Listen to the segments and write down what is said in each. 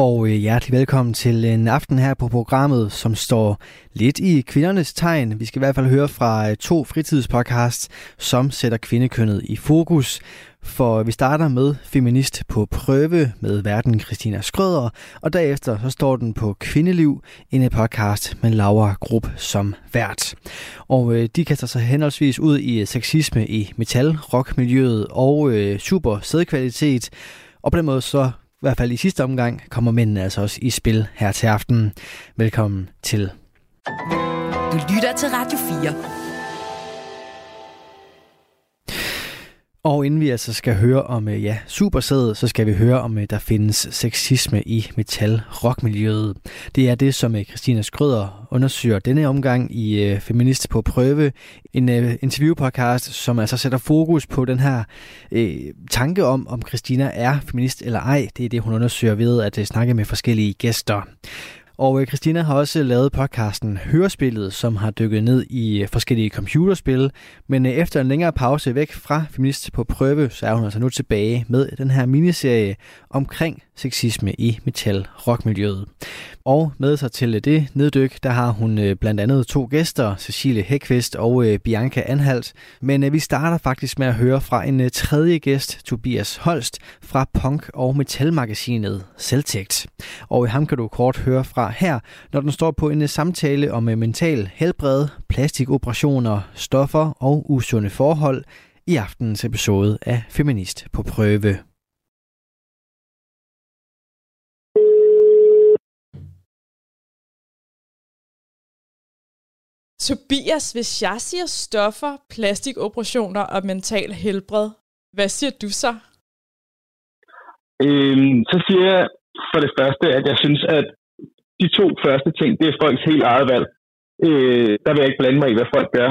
Og øh, hjertelig velkommen til en aften her på programmet, som står lidt i kvindernes tegn. Vi skal i hvert fald høre fra øh, to fritidspodcasts, som sætter kvindekønnet i fokus. For vi starter med Feminist på prøve med verden Christina Skrøder, og derefter så står den på Kvindeliv, en podcast med Laura Grupp som vært. Og øh, de kaster sig henholdsvis ud i øh, sexisme i metal, rockmiljøet og øh, super sædkvalitet. Og på den måde så hvert fald i sidste omgang, kommer mændene altså også i spil her til aften. Velkommen til. Du lytter til Radio 4. Og inden vi altså skal høre om øh, ja, supersædet, så skal vi høre om, øh, der findes sexisme i metal-rockmiljøet. Det er det, som øh, Christina Skrøder undersøger denne omgang i Feminist på prøve. En interviewpodcast, som altså sætter fokus på den her øh, tanke om, om Christina er feminist eller ej. Det er det, hun undersøger ved at snakke med forskellige gæster. Og øh, Christina har også lavet podcasten Hørespillet, som har dykket ned i øh, forskellige computerspil. Men øh, efter en længere pause væk fra Feminist på prøve, så er hun altså nu tilbage med den her miniserie omkring sexisme i metal-rockmiljøet. Og med sig til det neddyk, der har hun blandt andet to gæster, Cecilie Hækvist og Bianca Anhalt. Men vi starter faktisk med at høre fra en tredje gæst, Tobias Holst, fra punk- og metalmagasinet Selvtægt. Og ham kan du kort høre fra her, når den står på en samtale om mental helbred, plastikoperationer, stoffer og usunde forhold i aftenens episode af Feminist på prøve. Tobias, hvis jeg siger stoffer, plastikoperationer og mental helbred, hvad siger du så? Øhm, så siger jeg for det første, at jeg synes, at de to første ting, det er folks helt eget valg. Øh, der vil jeg ikke blande mig i, hvad folk gør.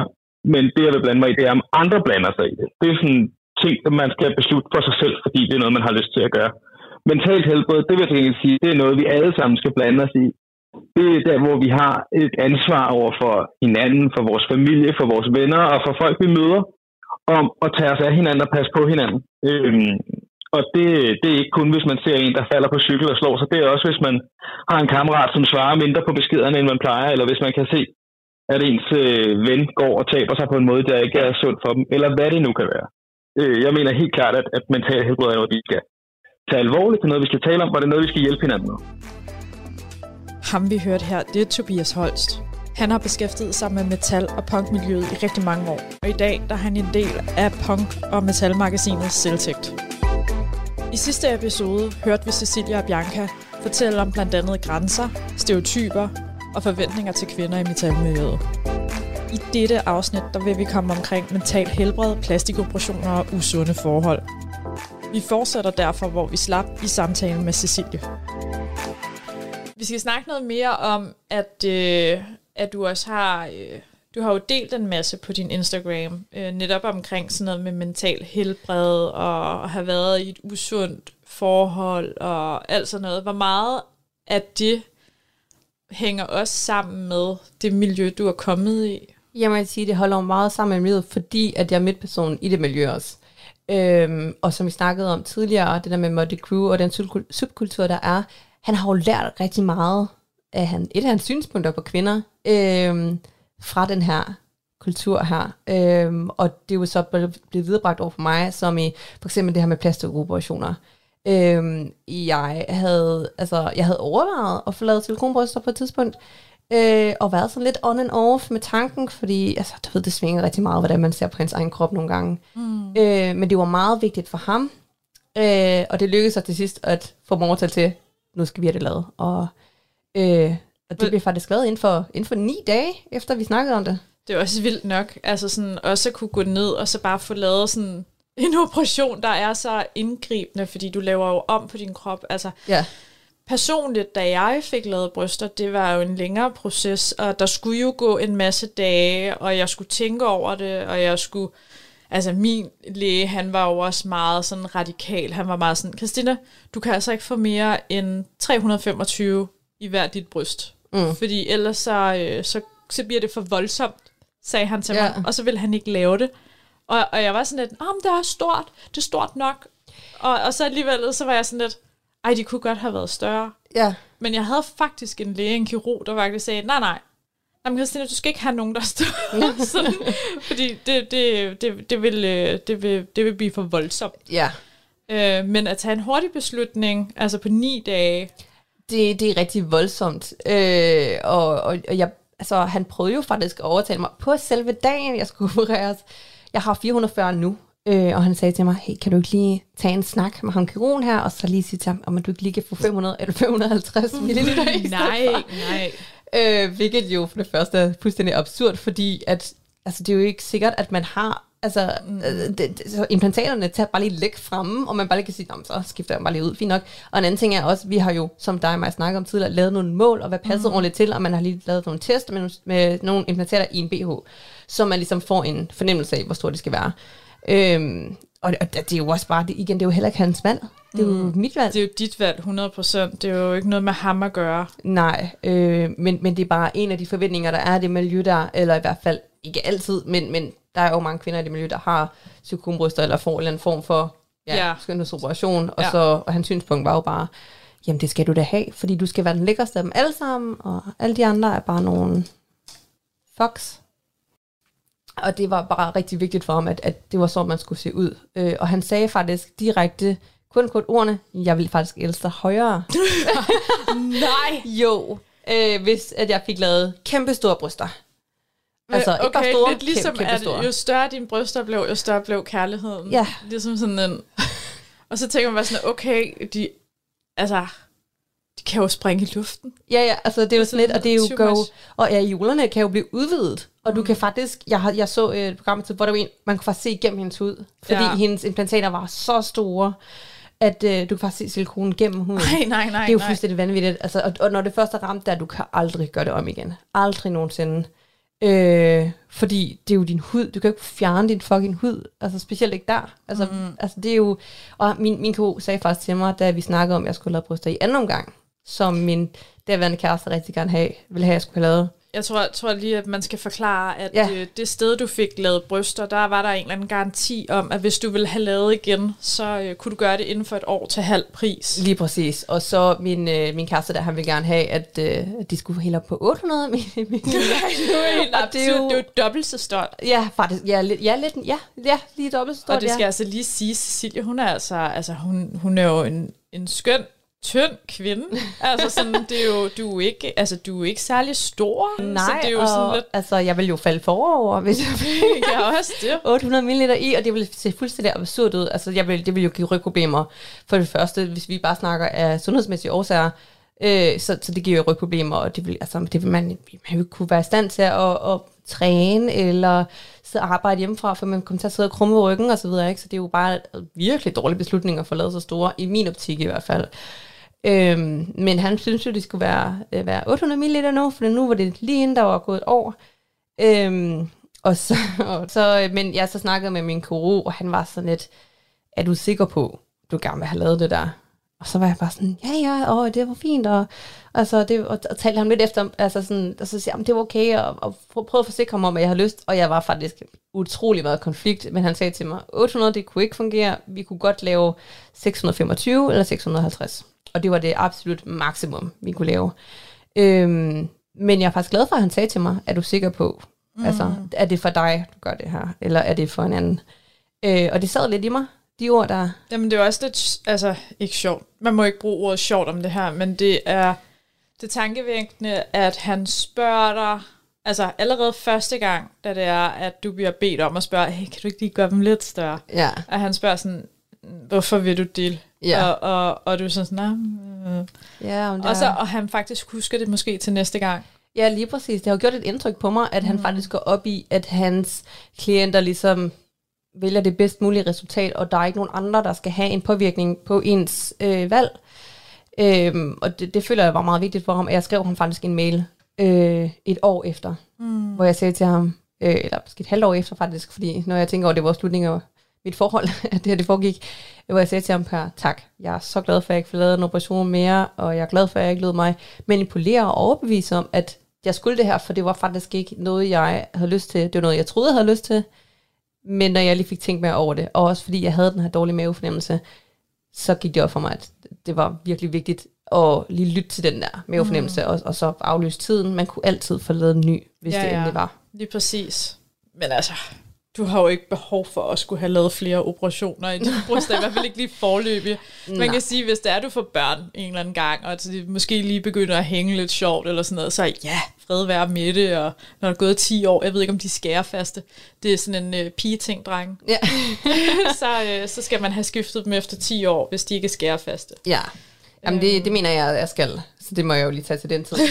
Men det, jeg vil blande mig i, det er, om andre blander sig i det. Det er sådan ting, som man skal beslutte for sig selv, fordi det er noget, man har lyst til at gøre. Mentalt helbred, det vil jeg sige, det er noget, vi alle sammen skal blande os i det er der, hvor vi har et ansvar over for hinanden, for vores familie, for vores venner og for folk, vi møder, om at tage os af hinanden og passe på hinanden. Øhm, og det, det er ikke kun, hvis man ser en, der falder på cykel og slår sig. Det er også, hvis man har en kammerat, som svarer mindre på beskederne, end man plejer, eller hvis man kan se, at ens øh, ven går og taber sig på en måde, der ikke er sund for dem, eller hvad det nu kan være. Øh, jeg mener helt klart, at, at mental helbred er noget, vi skal tage alvorligt. Det er noget, vi skal tale om, og det er noget, vi skal hjælpe hinanden med. Ham vi hørte her, det er Tobias Holst. Han har beskæftiget sig med metal- og punkmiljøet i rigtig mange år, og i dag der er han en del af punk- og metalmagasinet Selvtægt. I sidste episode hørte vi Cecilia og Bianca fortælle om blandt andet grænser, stereotyper og forventninger til kvinder i metalmiljøet. I dette afsnit der vil vi komme omkring mental helbred, plastikoperationer og usunde forhold. Vi fortsætter derfor, hvor vi slap i samtalen med Cecilie. Vi skal snakke noget mere om, at, øh, at du også har... Øh, du har jo delt en masse på din Instagram, øh, netop omkring sådan noget med mental helbred, og have været i et usundt forhold, og alt sådan noget. Hvor meget af det hænger også sammen med det miljø, du er kommet i? Jeg må sige, det holder meget sammen med miljøet, fordi at jeg er midtperson i det miljø også. Øhm, og som vi snakkede om tidligere, det der med Muddy Crew og den subkultur, der er, han har jo lært rigtig meget af han, et af hans synspunkter på kvinder Øhm, fra den her kultur her. Øh, og det er jo så blevet viderebragt over for mig, som i for eksempel det her med plastikoperationer. Øh, jeg havde, altså, jeg havde overvejet at få lavet silikonbryster på et tidspunkt, øh, og været sådan lidt on and off med tanken, fordi altså, du ved, det svinger rigtig meget, hvordan man ser på hans egen krop nogle gange. Mm. Øh, men det var meget vigtigt for ham, øh, og det lykkedes sig til sidst at få Mortal til, nu skal vi have det lavet. Og, øh, og det blev faktisk lavet inden for, inden for ni dage, efter vi snakkede om det. Det er også vildt nok, altså sådan også at kunne gå ned og så bare få lavet sådan en operation, der er så indgribende, fordi du laver jo om på din krop. Altså, ja. Personligt, da jeg fik lavet bryster, det var jo en længere proces, og der skulle jo gå en masse dage, og jeg skulle tænke over det, og jeg skulle altså min læge, han var jo også meget sådan radikal. Han var meget sådan, Christina, du kan altså ikke få mere end 325 i hver dit bryst. Mm. Fordi ellers så, øh, så, så bliver det for voldsomt, sagde han til Ja. mig. Og så ville han ikke lave det. Og, og jeg var sådan lidt, om det er stort, det er stort nok. Og, og så alligevel, så var jeg sådan lidt, ej, de kunne godt have været større. Ja. Men jeg havde faktisk en læge, en kirurg, der faktisk sagde, nej, nej, Jamen, Christina, du skal ikke have nogen, der står sådan, fordi det, det, det, det, vil, øh, det, vil, det vil blive for voldsomt. Ja. Øh, men at tage en hurtig beslutning, altså på ni dage, Det, det er rigtig voldsomt. Øh, og, og, og jeg, altså, han prøvede jo faktisk at overtale mig på selve dagen, jeg skulle opereres. Jeg har 440 nu, øh, og han sagde til mig, hey, kan du ikke lige tage en snak med ham kirurgen her, og så lige sige til ham, om du ikke lige kan få 500 eller 550 ml i stedet nej, nej. Øh, hvilket jo for det første er fuldstændig absurd, fordi at, altså, det er jo ikke sikkert, at man har Altså, mm. det, det, så implantaterne tager bare lige læk fremme, og man bare lige kan sige, "Nå, men så skifter jeg bare lige ud, fint nok. Og en anden ting er også, vi har jo, som dig og mig snakker om tidligere, lavet nogle mål, og hvad passer mm. ordentligt til, og man har lige lavet nogle test med, med nogle implantater i en BH, så man ligesom får en fornemmelse af, hvor stort det skal være. Øhm, og, og det er jo også bare, det, igen, det er jo heller ikke hans valg. Det er jo Mm. mit valg. Det er jo dit valg, 100%. Det er jo ikke noget med ham at gøre. Nej, øh, men, men det er bare en af de forventninger, der er i det miljø der, eller i hvert fald ikke altid, men, men der er jo mange kvinder i det miljø, der har psykombryster, eller får en eller anden form for ja, Ja. skønhedsoperation, og, Ja. så, og hans synspunkt var jo bare, jamen det skal du da have, fordi du skal være den lækkerste af dem alle sammen, og alle de andre er bare nogle fox. Og det var bare rigtig vigtigt for ham, at, at det var så, man skulle se ud. Øh, og han sagde faktisk direkte, kun kun ordene, jeg vil faktisk elske dig højere. Nej! Jo, øh, hvis at jeg fik lavet kæmpe store bryster. Altså, ikke bare store, lidt ligesom, kæmpe, kæmpe at store. jo større dine bryster blev, jo større blev kærligheden. Ja. Ligesom sådan en... Og så tænker man bare sådan, okay, de... Altså, de kan jo springe i luften. Ja, ja, altså det er jo sådan lidt, og det er jo go, og ja, julerne kan jo blive udvidet, og Mm. du kan faktisk, jeg, har, jeg så et program til, hvor der var en, man kunne faktisk se igennem hendes hud, fordi ja. hendes implantater var så store, at øh, du kan faktisk se silikonen gennem huden. Nej, nej, nej, det er jo nej. fuldstændig vanvittigt. Altså, og, og når det først er ramt der, du kan aldrig gøre det om igen. Aldrig nogensinde. Øh, fordi det er jo din hud. Du kan jo ikke fjerne din fucking hud. Altså specielt ikke der. Altså, mm. altså det er jo... Og min, min ko sagde faktisk til mig, da vi snakkede om, at jeg skulle lave bryster i anden omgang, som min derværende kæreste rigtig gerne have, ville have, at jeg skulle have lavet. Jeg tror, jeg tror lige, at man skal forklare, at Ja. ja. det sted, du fik lavet bryster, der var der en eller anden garanti om, at hvis du ville have lavet igen, så øh, kunne du gøre det inden for et år til halv pris. Lige præcis. Og så min, øh, min kæreste der, han ville gerne have, at, øh, at de skulle helt op på 800 mm. det er det er jo- Det er jo dobbelt så stort. Ja, faktisk. Ja, lidt, ja, lidt, ja, ja lige dobbelt så stort. Og det skal ja. altså lige sige, Cecilie, hun er altså, altså hun, hun er jo en, en skøn, tynd kvinde. altså sådan, det er jo, du er ikke, altså du er ikke særlig stor. Nej, så det er jo og, sådan lidt, altså, jeg vil jo falde forover, hvis jeg fik ja, også det. 800 ml i, og det ville se fuldstændig absurd ud. Altså, jeg vil, det vil jo give rygproblemer. For det første, hvis vi bare snakker af sundhedsmæssige årsager, øh, så, så det giver jo rygproblemer, og det vil, altså, det vil man, man vil ikke kunne være i stand til at, at træne, eller så arbejde hjemmefra, for man kommer til at sidde og krumme ryggen og så videre, ikke? Så det er jo bare virkelig dårlige beslutninger for at lave så store, i min optik i hvert fald. Øhm, men han synes jo, det skulle være, øh, være 800 ml nu, for nu var det lige inden, der var gået et år. Øhm, og så, og så, øh, men jeg så snakkede med min koro, og han var sådan lidt, er du sikker på, du gerne vil have lavet det der? Og så var jeg bare sådan, ja, ja, åh, det var fint, og, altså, det, og, og talte ham lidt efter, altså sådan, og så siger jeg, det var okay, og, og prøvede at forsikre mig om, at jeg har lyst, og jeg var faktisk utrolig meget konflikt, men han sagde til mig, 800, det kunne ikke fungere, vi kunne godt lave 625 eller 650, og det var det absolut maksimum, vi kunne lave. Øhm, men jeg er faktisk glad for, at han sagde til mig, er du sikker på, mm. altså, er det for dig, du gør det her, eller er det for en anden? Øh, og det sad lidt i mig, de ord, der... Jamen, det er også lidt, altså, ikke sjovt. Man må ikke bruge ordet sjovt om det her, men det er, det tankevækkende, at han spørger dig, altså allerede første gang, da det er, at du bliver bedt om at spørge, hey, kan du ikke lige gøre dem lidt større? Ja. At han spørger sådan, hvorfor vil du det? Ja. Og, og, og du er sådan, nah, øh. Ja, om det og, så, og han faktisk husker det måske til næste gang. Ja, lige præcis. Det har jo gjort et indtryk på mig, at han faktisk går op i, at hans klienter ligesom vælger det bedst mulige resultat, og der er ikke nogen andre, der skal have en påvirkning på ens øh, valg. Øhm, og det, det føler jeg var meget vigtigt for ham, jeg skrev ham faktisk en mail øh, et år efter, Mm. hvor jeg sagde til ham, øh, eller måske et halvt år efter faktisk, fordi når jeg tænker over, det var slutningen af mit forhold, at det her det foregik, hvor jeg sagde til ham her, tak, jeg er så glad for, at jeg ikke får lavet en operation mere, og jeg er glad for, at jeg ikke lød mig manipulere og overbevise om, at jeg skulle det her, for det var faktisk ikke noget, jeg havde lyst til. Det var noget, jeg troede, jeg havde lyst til. Men når jeg lige fik tænkt mere over det, og også fordi jeg havde den her dårlige mavefornemmelse, så gik det op for mig, at det var virkelig vigtigt at lige lytte til den der mavefornemmelse, mm. og, og så aflyse tiden. Man kunne altid få lavet en ny, hvis ja, det endelig var. lige præcis. Men altså, du har jo ikke behov for at skulle have lavet flere operationer i din bryst, i hvert fald ikke lige forløbig. Man kan sige, hvis det er, du får børn en eller anden gang, og de måske lige begynder at hænge lidt sjovt eller sådan noget, så ja, fred være med det, og når der er gået 10 år, jeg ved ikke, om de skærer faste. Det er sådan en uh, pige-ting, dreng. Ja. så, uh, så skal man have skiftet dem efter 10 år, hvis de ikke er skærefaste. Ja. Jamen det, det mener jeg, jeg skal. Så det må jeg jo lige tage til den tid.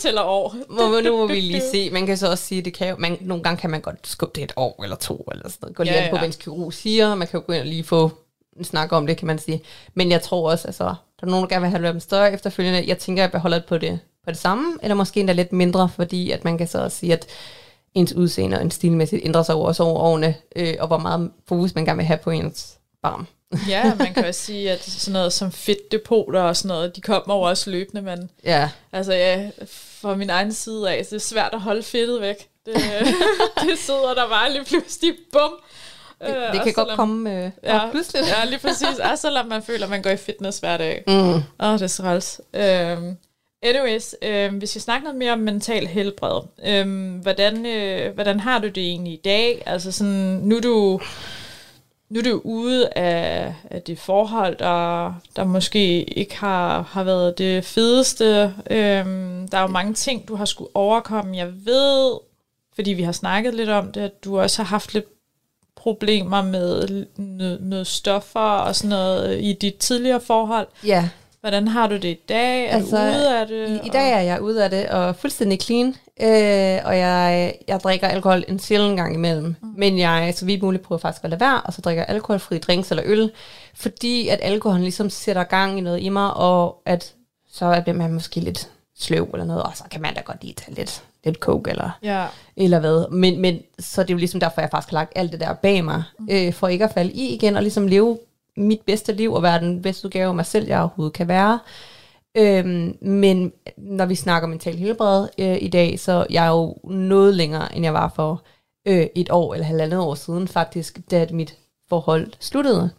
Tæller år. Må, nu må vi lige se. Man kan så også sige, det kan jo, man, nogle gange kan man godt skubbe det et år eller to, eller sådan noget. Gå lige ja, ja. på, hvad en kirurg siger. Man kan jo gå ind og lige få en snak om det, kan man sige. Men jeg tror også, altså, der er nogen, der gerne vil have dem større efterfølgende. Jeg tænker, at jeg beholder det på det, på det samme, eller måske endda lidt mindre, fordi at man kan så også sige, at ens udseende og en stilmæssigt ændrer sig over, over årene, øh, og hvor meget fokus man gerne vil have på ens barm ja, man kan også sige, at sådan noget som fedtdepoter og sådan noget, de kommer over også løbende, men ja. altså ja, fra min egen side af, så det er svært at holde fedtet væk. Det, det sidder der bare lige pludselig, bum. Det, det øh, kan godt komme øh, ja, pludselig. Ja, lige præcis. Og selvom man føler, at man går i fitness hver dag. Mm. Åh, oh, det er så træls. Um, anyways, hvis vi snakker noget mere om mental helbred, um, hvordan, uh, hvordan har du det egentlig i dag? Altså sådan, nu er du nu er du ude af, af det forhold, der, der måske ikke har, har været det fedeste. Øhm, der er jo mange ting, du har skulle overkomme. Jeg ved, fordi vi har snakket lidt om det, at du også har haft lidt problemer med noget, noget stoffer og sådan noget i dit tidligere forhold. Ja. Hvordan har du det i dag? Er altså, du ude af det? I, I dag er jeg ude af det, og fuldstændig clean. Øh, og jeg, jeg drikker alkohol en sjældent gang imellem. Mm. Men jeg så vidt muligt prøver faktisk at lade være, og så drikker alkoholfri drinks eller øl. Fordi at alkoholen ligesom sætter gang i noget i mig, og at så bliver man måske lidt sløv eller noget, og så kan man da godt lige tage lidt, lidt coke eller, ja. eller hvad. Men, men så det er jo ligesom derfor, jeg faktisk har lagt alt det der bag mig, mm. øh, for ikke at falde i igen, og ligesom leve mit bedste liv, og være den bedste udgave af mig selv, jeg overhovedet kan være. Øhm, men når vi snakker mental helbred øh, i dag, så jeg er jo noget længere, end jeg var for øh, et år eller halvandet år siden faktisk, da mit forhold sluttede.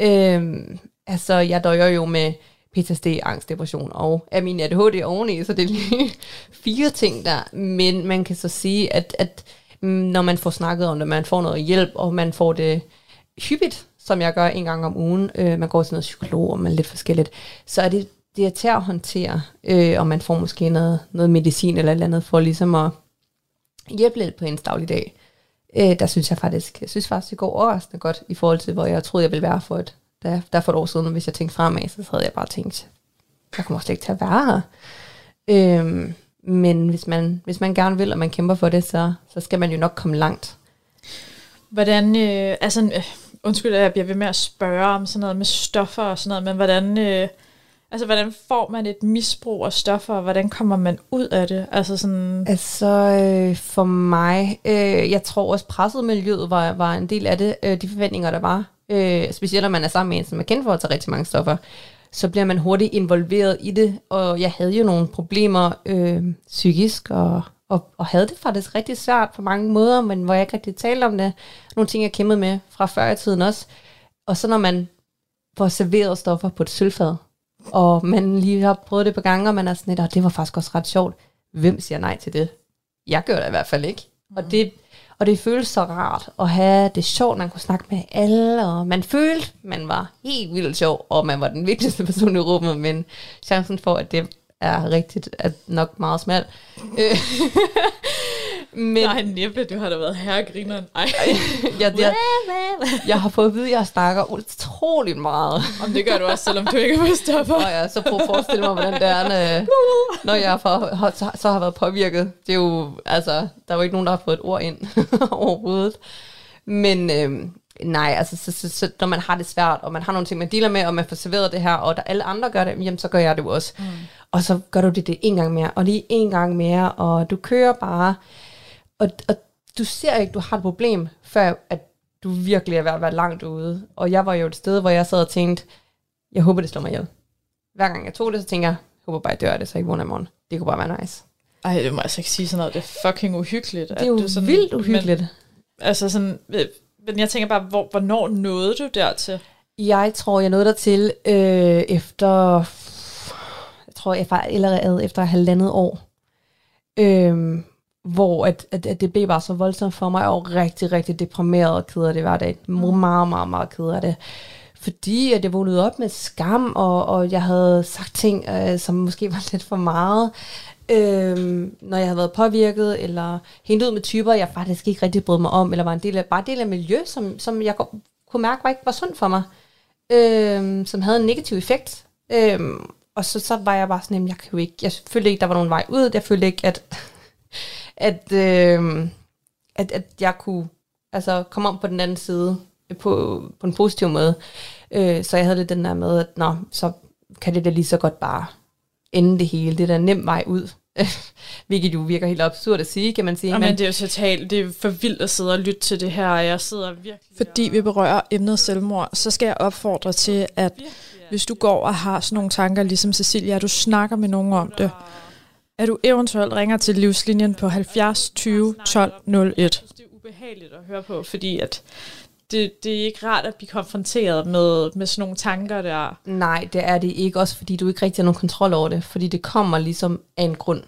Øhm, altså, jeg døjer jo med PTSD, angst, depression og er min ADHD oveni, så det er lige fire ting der. Men man kan så sige, at, at mm, når man får snakket om det, man får noget hjælp, og man får det hyppigt, som jeg gør en gang om ugen, øh, man går til noget psykolog, og man er lidt forskelligt, så er det det er til at håndtere, øh, og man får måske noget, noget medicin eller et andet, for ligesom at hjælpe lidt på ens dagligdag. Øh, der synes jeg faktisk, jeg synes faktisk, det går overraskende godt i forhold til, hvor jeg troede, jeg ville være for et, der, der for et år siden, hvis jeg tænkte fremad, så havde jeg bare tænkt, jeg kommer slet ikke til at være her. Øhm, men hvis man, hvis man gerne vil, og man kæmper for det, så, så skal man jo nok komme langt. Hvordan, øh, altså, øh, undskyld, at jeg bliver ved med at spørge om sådan noget med stoffer og sådan noget, men hvordan, øh, Altså, hvordan får man et misbrug af stoffer, og hvordan kommer man ud af det? Altså, sådan... altså øh, for mig, øh, jeg tror også presset miljøet var, var en del af det, øh, de forventninger, der var. Øh, specielt når man er sammen med en, som er kendt for at tage rigtig mange stoffer, så bliver man hurtigt involveret i det, og jeg havde jo nogle problemer øh, psykisk, og, og, og havde det faktisk rigtig svært på mange måder, men hvor jeg ikke rigtig talte om det. Nogle ting, jeg kæmpede med fra før i tiden også. Og så når man får serveret stoffer på et sølvfad, og man lige har prøvet det på gange, og man er sådan lidt, og det var faktisk også ret sjovt. Hvem siger nej til det? Jeg gør det i hvert fald ikke. Mm. Og, det, og det føles så rart at have det sjovt, man kunne snakke med alle, og man følte, man var helt vildt sjov, og man var den vigtigste person i rummet, men chancen for, at det er rigtigt, er nok meget smal. Men, Nej, næppe, du har da været herregrineren. Ej. jeg, jeg, jeg har fået at vide, at jeg snakker utroligt meget. Om det gør du også, selvom du ikke er på stoffer. Nå ja, så prøv at forestille mig, hvordan det er, når, jeg for, så, så har været påvirket. Det er jo, altså, der er jo ikke nogen, der har fået et ord ind overhovedet. Men øhm, nej, altså, så, så, så, når man har det svært, og man har nogle ting, man dealer med, og man får serveret det her, og der alle andre gør det, jamen så gør jeg det jo også. Mm. Og så gør du det, det en gang mere, og lige en gang mere, og du kører bare og, og du ser ikke, du har et problem, før at du virkelig er ved at være langt ude. Og jeg var jo et sted, hvor jeg sad og tænkte, jeg håber, det slår mig ihjel. Hver gang jeg tog det, så tænker jeg, jeg håber bare, jeg dør af det, så jeg ikke vågner i morgen. Det kunne bare være nice. Ej, det må jeg altså ikke sige sådan noget. Det er fucking uhyggeligt. Det er jo sådan, vildt uhyggeligt. Men, altså sådan, øh, men jeg tænker bare, hvor, hvornår nåede du dertil? Jeg tror, jeg nåede der til øh, efter, jeg tror, jeg var allerede efter halvandet år. Øh, hvor at, at, at det blev bare så voldsomt for mig, og rigtig, rigtig deprimeret og ked af det hver dag. Meget, meget, meget ked af det. Fordi at jeg vågnede op med skam, og, og jeg havde sagt ting, øh, som måske var lidt for meget. Øhm, når jeg havde været påvirket, eller hængt ud med typer, jeg faktisk ikke rigtig brød mig om, eller var en del af, bare en del af miljø, som, som jeg kunne mærke var ikke var sundt for mig, øhm, som havde en negativ effekt. Øhm, og så, så var jeg bare sådan, jeg kan jo ikke, jeg følte ikke, der var nogen vej ud, jeg følte ikke, at, at, øh, at, at jeg kunne altså, komme om på den anden side på, på en positiv måde. Øh, så jeg havde lidt den der med, at nå, så kan det da lige så godt bare ende det hele. Det er da en nem vej ud. Hvilket jo virker helt absurd at sige, kan man sige. Jamen, men det er jo totalt, det er for vildt at sidde og lytte til det her, og jeg sidder virkelig... Fordi vi berører emnet selvmord, så skal jeg opfordre til, at hvis du går og har sådan nogle tanker, ligesom Cecilia, at du snakker med nogen om det, at du eventuelt ringer til livslinjen på 70 20 12 01. Det er ubehageligt at høre på, fordi at det, det er ikke rart at blive konfronteret med, med sådan nogle tanker der. Nej, det er det ikke, også fordi du ikke rigtig har nogen kontrol over det, fordi det kommer ligesom af en grund.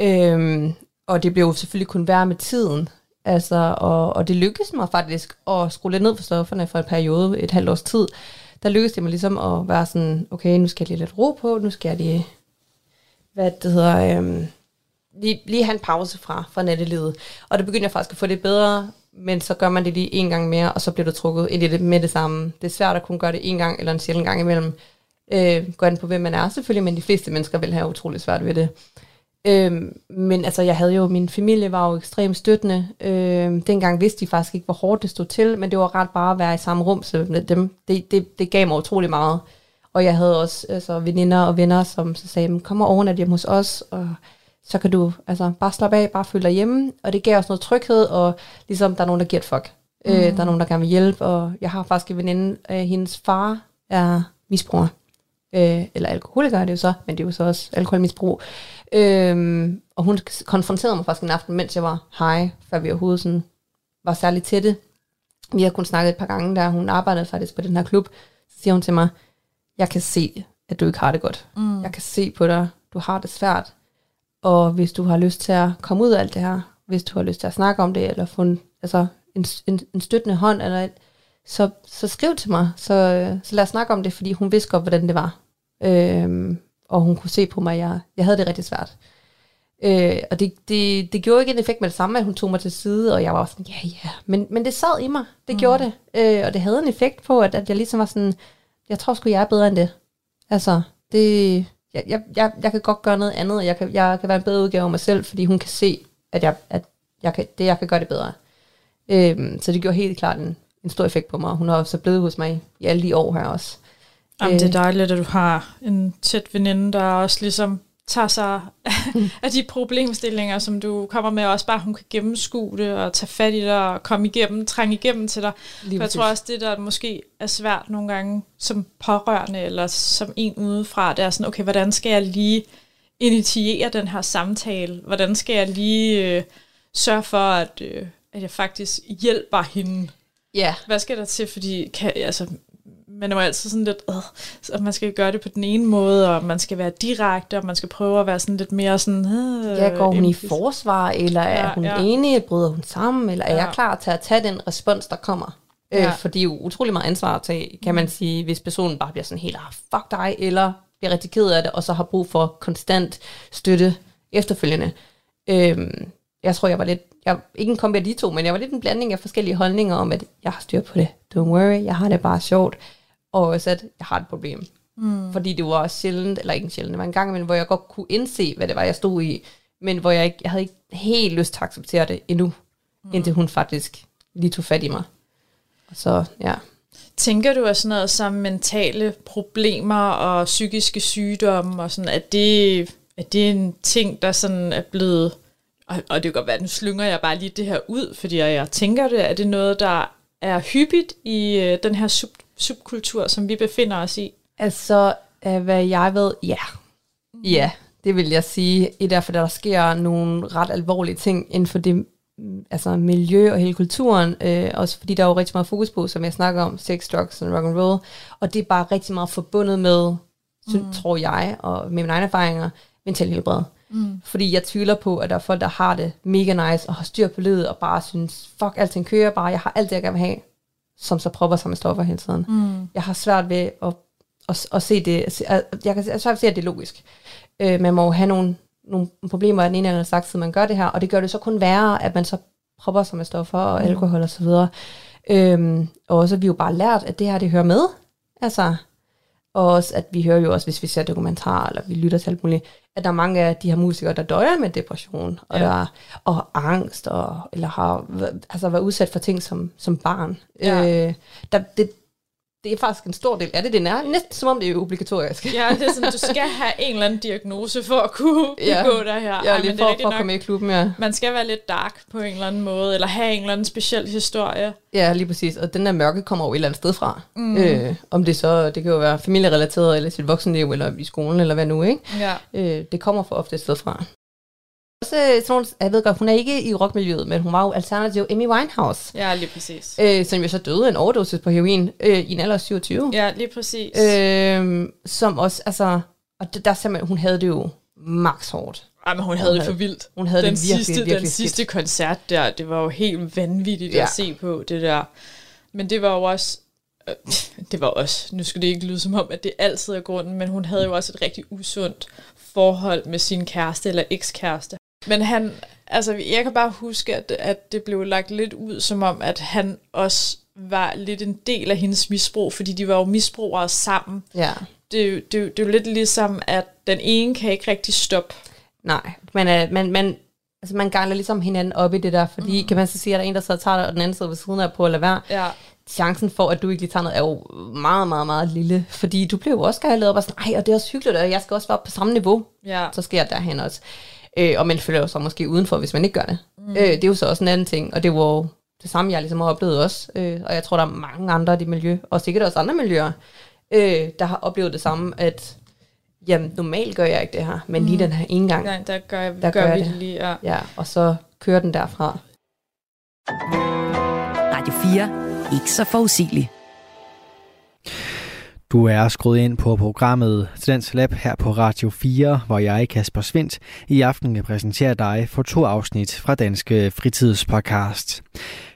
Øhm, og det bliver jo selvfølgelig kun værre med tiden. Altså, og, og det lykkedes mig faktisk at skrue lidt ned for stofferne for en periode, et halvt års tid. Der lykkedes det mig ligesom at være sådan, okay, nu skal jeg lige lidt ro på, nu skal jeg lige hvad det hedder, øhm, lige, lige have en pause fra, fra nattelivet. Og det begynder jeg faktisk at få det bedre, men så gør man det lige en gang mere, og så bliver du trukket ind i det med det samme. Det er svært at kunne gøre det en gang eller en sjældent gang imellem. Øh, går an på, hvem man er selvfølgelig, men de fleste mennesker vil have utrolig svært ved det. Øh, men altså, jeg havde jo, min familie var jo ekstremt støttende. Øh, dengang vidste de faktisk ikke, hvor hårdt det stod til, men det var ret bare at være i samme rum, så dem, det, det, det gav mig utrolig meget. Og jeg havde også altså, veninder og venner, som så sagde, kom og overnat hjemme hos os, og så kan du altså, bare slappe af, bare føle dig hjemme. Og det gav os noget tryghed, og ligesom der er nogen, der giver et fuck. Mm. Øh, der er nogen, der gerne vil hjælpe, og jeg har faktisk en veninde, øh, hendes far er misbruger. Øh, eller alkoholiker er det jo så, men det er jo så også alkoholmisbrug. Øh, og hun konfronterede mig faktisk en aften, mens jeg var high, før vi overhovedet sådan var særligt tætte. Vi har kun snakket et par gange, der hun arbejdede faktisk på den her klub. Så siger hun til mig, jeg kan se, at du ikke har det godt. Mm. Jeg kan se på dig, du har det svært. Og hvis du har lyst til at komme ud af alt det her, hvis du har lyst til at snakke om det, eller få en, altså en, en, en støttende hånd, eller et, så, så skriv til mig, så, så lad os snakke om det, fordi hun vidste godt, hvordan det var. Øhm, og hun kunne se på mig, at jeg, jeg havde det rigtig svært. Øh, og det, det, det gjorde ikke en effekt med det samme, at hun tog mig til side, og jeg var sådan, ja, ja. Men, men det sad i mig, det mm. gjorde det. Øh, og det havde en effekt på, at, at jeg ligesom var sådan, jeg tror sgu, jeg er bedre end det. Altså, det, jeg, jeg, jeg, jeg kan godt gøre noget andet, jeg kan, jeg kan være en bedre udgave af mig selv, fordi hun kan se, at jeg, at jeg kan, det, jeg kan gøre det bedre. Øhm, så det gjorde helt klart en, en stor effekt på mig. Hun har så blevet hos mig i alle de år her også. Jamen, det er øh. dejligt, at du har en tæt veninde, der også ligesom tager sig af de problemstillinger, som du kommer med, og også bare, hun kan gennemskue det, og tage fat i dig, og komme igennem, trænge igennem til dig. Lige For jeg tror også, det der måske er svært nogle gange, som pårørende, eller som en udefra, det er sådan, okay, hvordan skal jeg lige initiere den her samtale? Hvordan skal jeg lige øh, sørge for, at, øh, at jeg faktisk hjælper hende? Ja. Hvad skal der til? Fordi kan, altså, man er jo altid sådan lidt, øh, at man skal gøre det på den ene måde, og man skal være direkte, og man skal prøve at være sådan lidt mere sådan... Øh, ja, går hun empis. i forsvar, eller er ja, hun ja. enig, bryder hun sammen, eller er ja. jeg klar til at tage den respons, der kommer? Øh, ja. Øh, for det er jo utrolig meget ansvar at tage, kan man sige, hvis personen bare bliver sådan helt, ah, fuck dig, eller bliver rigtig ked af det, og så har brug for konstant støtte efterfølgende. Øh, jeg tror, jeg var lidt, jeg, ikke en kombi af de to, men jeg var lidt en blanding af forskellige holdninger om, at jeg har styr på det. Don't worry, jeg har det bare sjovt og også at jeg har et problem. Mm. Fordi det var sjældent, eller ikke sjældent, det var en gang imellem, hvor jeg godt kunne indse, hvad det var, jeg stod i, men hvor jeg, ikke, jeg havde ikke helt lyst til at acceptere det endnu, mm. indtil hun faktisk lige tog fat i mig. Så, ja. Tænker du, at sådan noget som mentale problemer og psykiske sygdomme, og sådan, at det, at det er en ting, der sådan er blevet og, og det kan godt være, at nu slynger jeg bare lige det her ud, fordi jeg tænker det, er det noget, der er hyppigt i øh, den her sub, subkultur, som vi befinder os i? Altså, øh, hvad jeg ved, ja. Ja, det vil jeg sige. I derfor, der sker nogle ret alvorlige ting inden for det mm, altså miljø og hele kulturen, øh, også fordi der er jo rigtig meget fokus på, som jeg snakker om, sex, drugs og rock and roll, og det er bare rigtig meget forbundet med, mm. tror jeg, og med mine egne erfaringer, mental helbred. Mm. Fordi jeg tvivler på, at der er folk, der har det mega nice, og har styr på livet, og bare synes, fuck, alting kører bare, jeg har alt det, jeg gerne vil have, som så prøver sig med stoffer hele tiden. Mm. Jeg har svært ved at, at, at se det, jeg kan svært ved at se, at det er logisk. Øh, man må jo have nogle, nogle problemer af den ene eller anden slags, man gør det her, og det gør det så kun værre, at man så prøver sig med stoffer og mm. alkohol og så videre. Øhm, og også vi jo bare lært, at det her, det hører med. Altså, og også, at vi hører jo også, hvis vi ser dokumentarer, eller vi lytter til alt muligt, at der er mange af de her musikere, der døjer med depression, og, ja. der, og angst, og, eller har altså, været udsat for ting som, som barn. Ja. Øh, der, det, det er faktisk en stor del af det. Det er næsten som om det er obligatorisk. Ja, det er sådan, du skal have en eller anden diagnose for at kunne ja. gå der her. Ja, lige for, for at komme med i klubben, ja. Man skal være lidt dark på en eller anden måde, eller have en eller anden speciel historie. Ja, lige præcis. Og den der mørke kommer jo et eller andet sted fra. Mm. Øh, om det så, det kan jo være familierelateret, eller sit voksenliv, eller i skolen, eller hvad nu, ikke? Ja. Øh, det kommer for ofte et sted fra også sådan, jeg ved godt, hun er ikke i rockmiljøet, men hun var jo alternativ Amy Winehouse. Ja, lige præcis. Øh, som jo så døde en overdosis på heroin øh, i en alder af 27. Ja, lige præcis. Øh, som også, altså, og der, der simpelthen, hun havde det jo max hårdt. Ej, men hun, hun havde det for vildt. Hun havde den det virkelig, sidste, virkelig Den sidste koncert der, det var jo helt vanvittigt ja. at se på, det der. Men det var jo også, øh, det var også, nu skulle det ikke lyde som om, at det altid er grunden, men hun havde jo også et rigtig usundt forhold med sin kæreste eller ekskæreste. Men han, altså jeg kan bare huske, at, at det blev lagt lidt ud, som om, at han også var lidt en del af hendes misbrug, fordi de var jo misbrugere sammen. Ja. Det, det, det er jo lidt ligesom, at den ene kan ikke rigtig stoppe. Nej, men man, man, altså man gangler ligesom hinanden op i det der, fordi mm. kan man så sige, at der er en, der så tager det, og den anden sidder ved siden af på at lade være. Ja. Chancen for, at du ikke lige tager noget, er jo meget, meget, meget lille. Fordi du bliver jo også gejlet op og sådan, ej, og det er også hyggeligt, og jeg skal også være på samme niveau. Ja. Så sker der derhen også. Øh, og man føler jo så måske udenfor, hvis man ikke gør det. Mm. Øh, det er jo så også en anden ting, og det var jo det samme, jeg ligesom har oplevet også. Øh, og jeg tror, der er mange andre i det miljø, og sikkert også andre miljøer, øh, der har oplevet det samme, at jamen, normalt gør jeg ikke det her, men mm. lige den her ene gang, Nej, der gør, jeg, der gør, gør vi det lige. Ja. ja, og så kører den derfra. Radio 4. Ikke så forudsigeligt. Du er skruet ind på programmet Tendens Lab her på Radio 4, hvor jeg, Kasper Svindt, i aften kan præsentere dig for to afsnit fra Danske Fritidspodcast.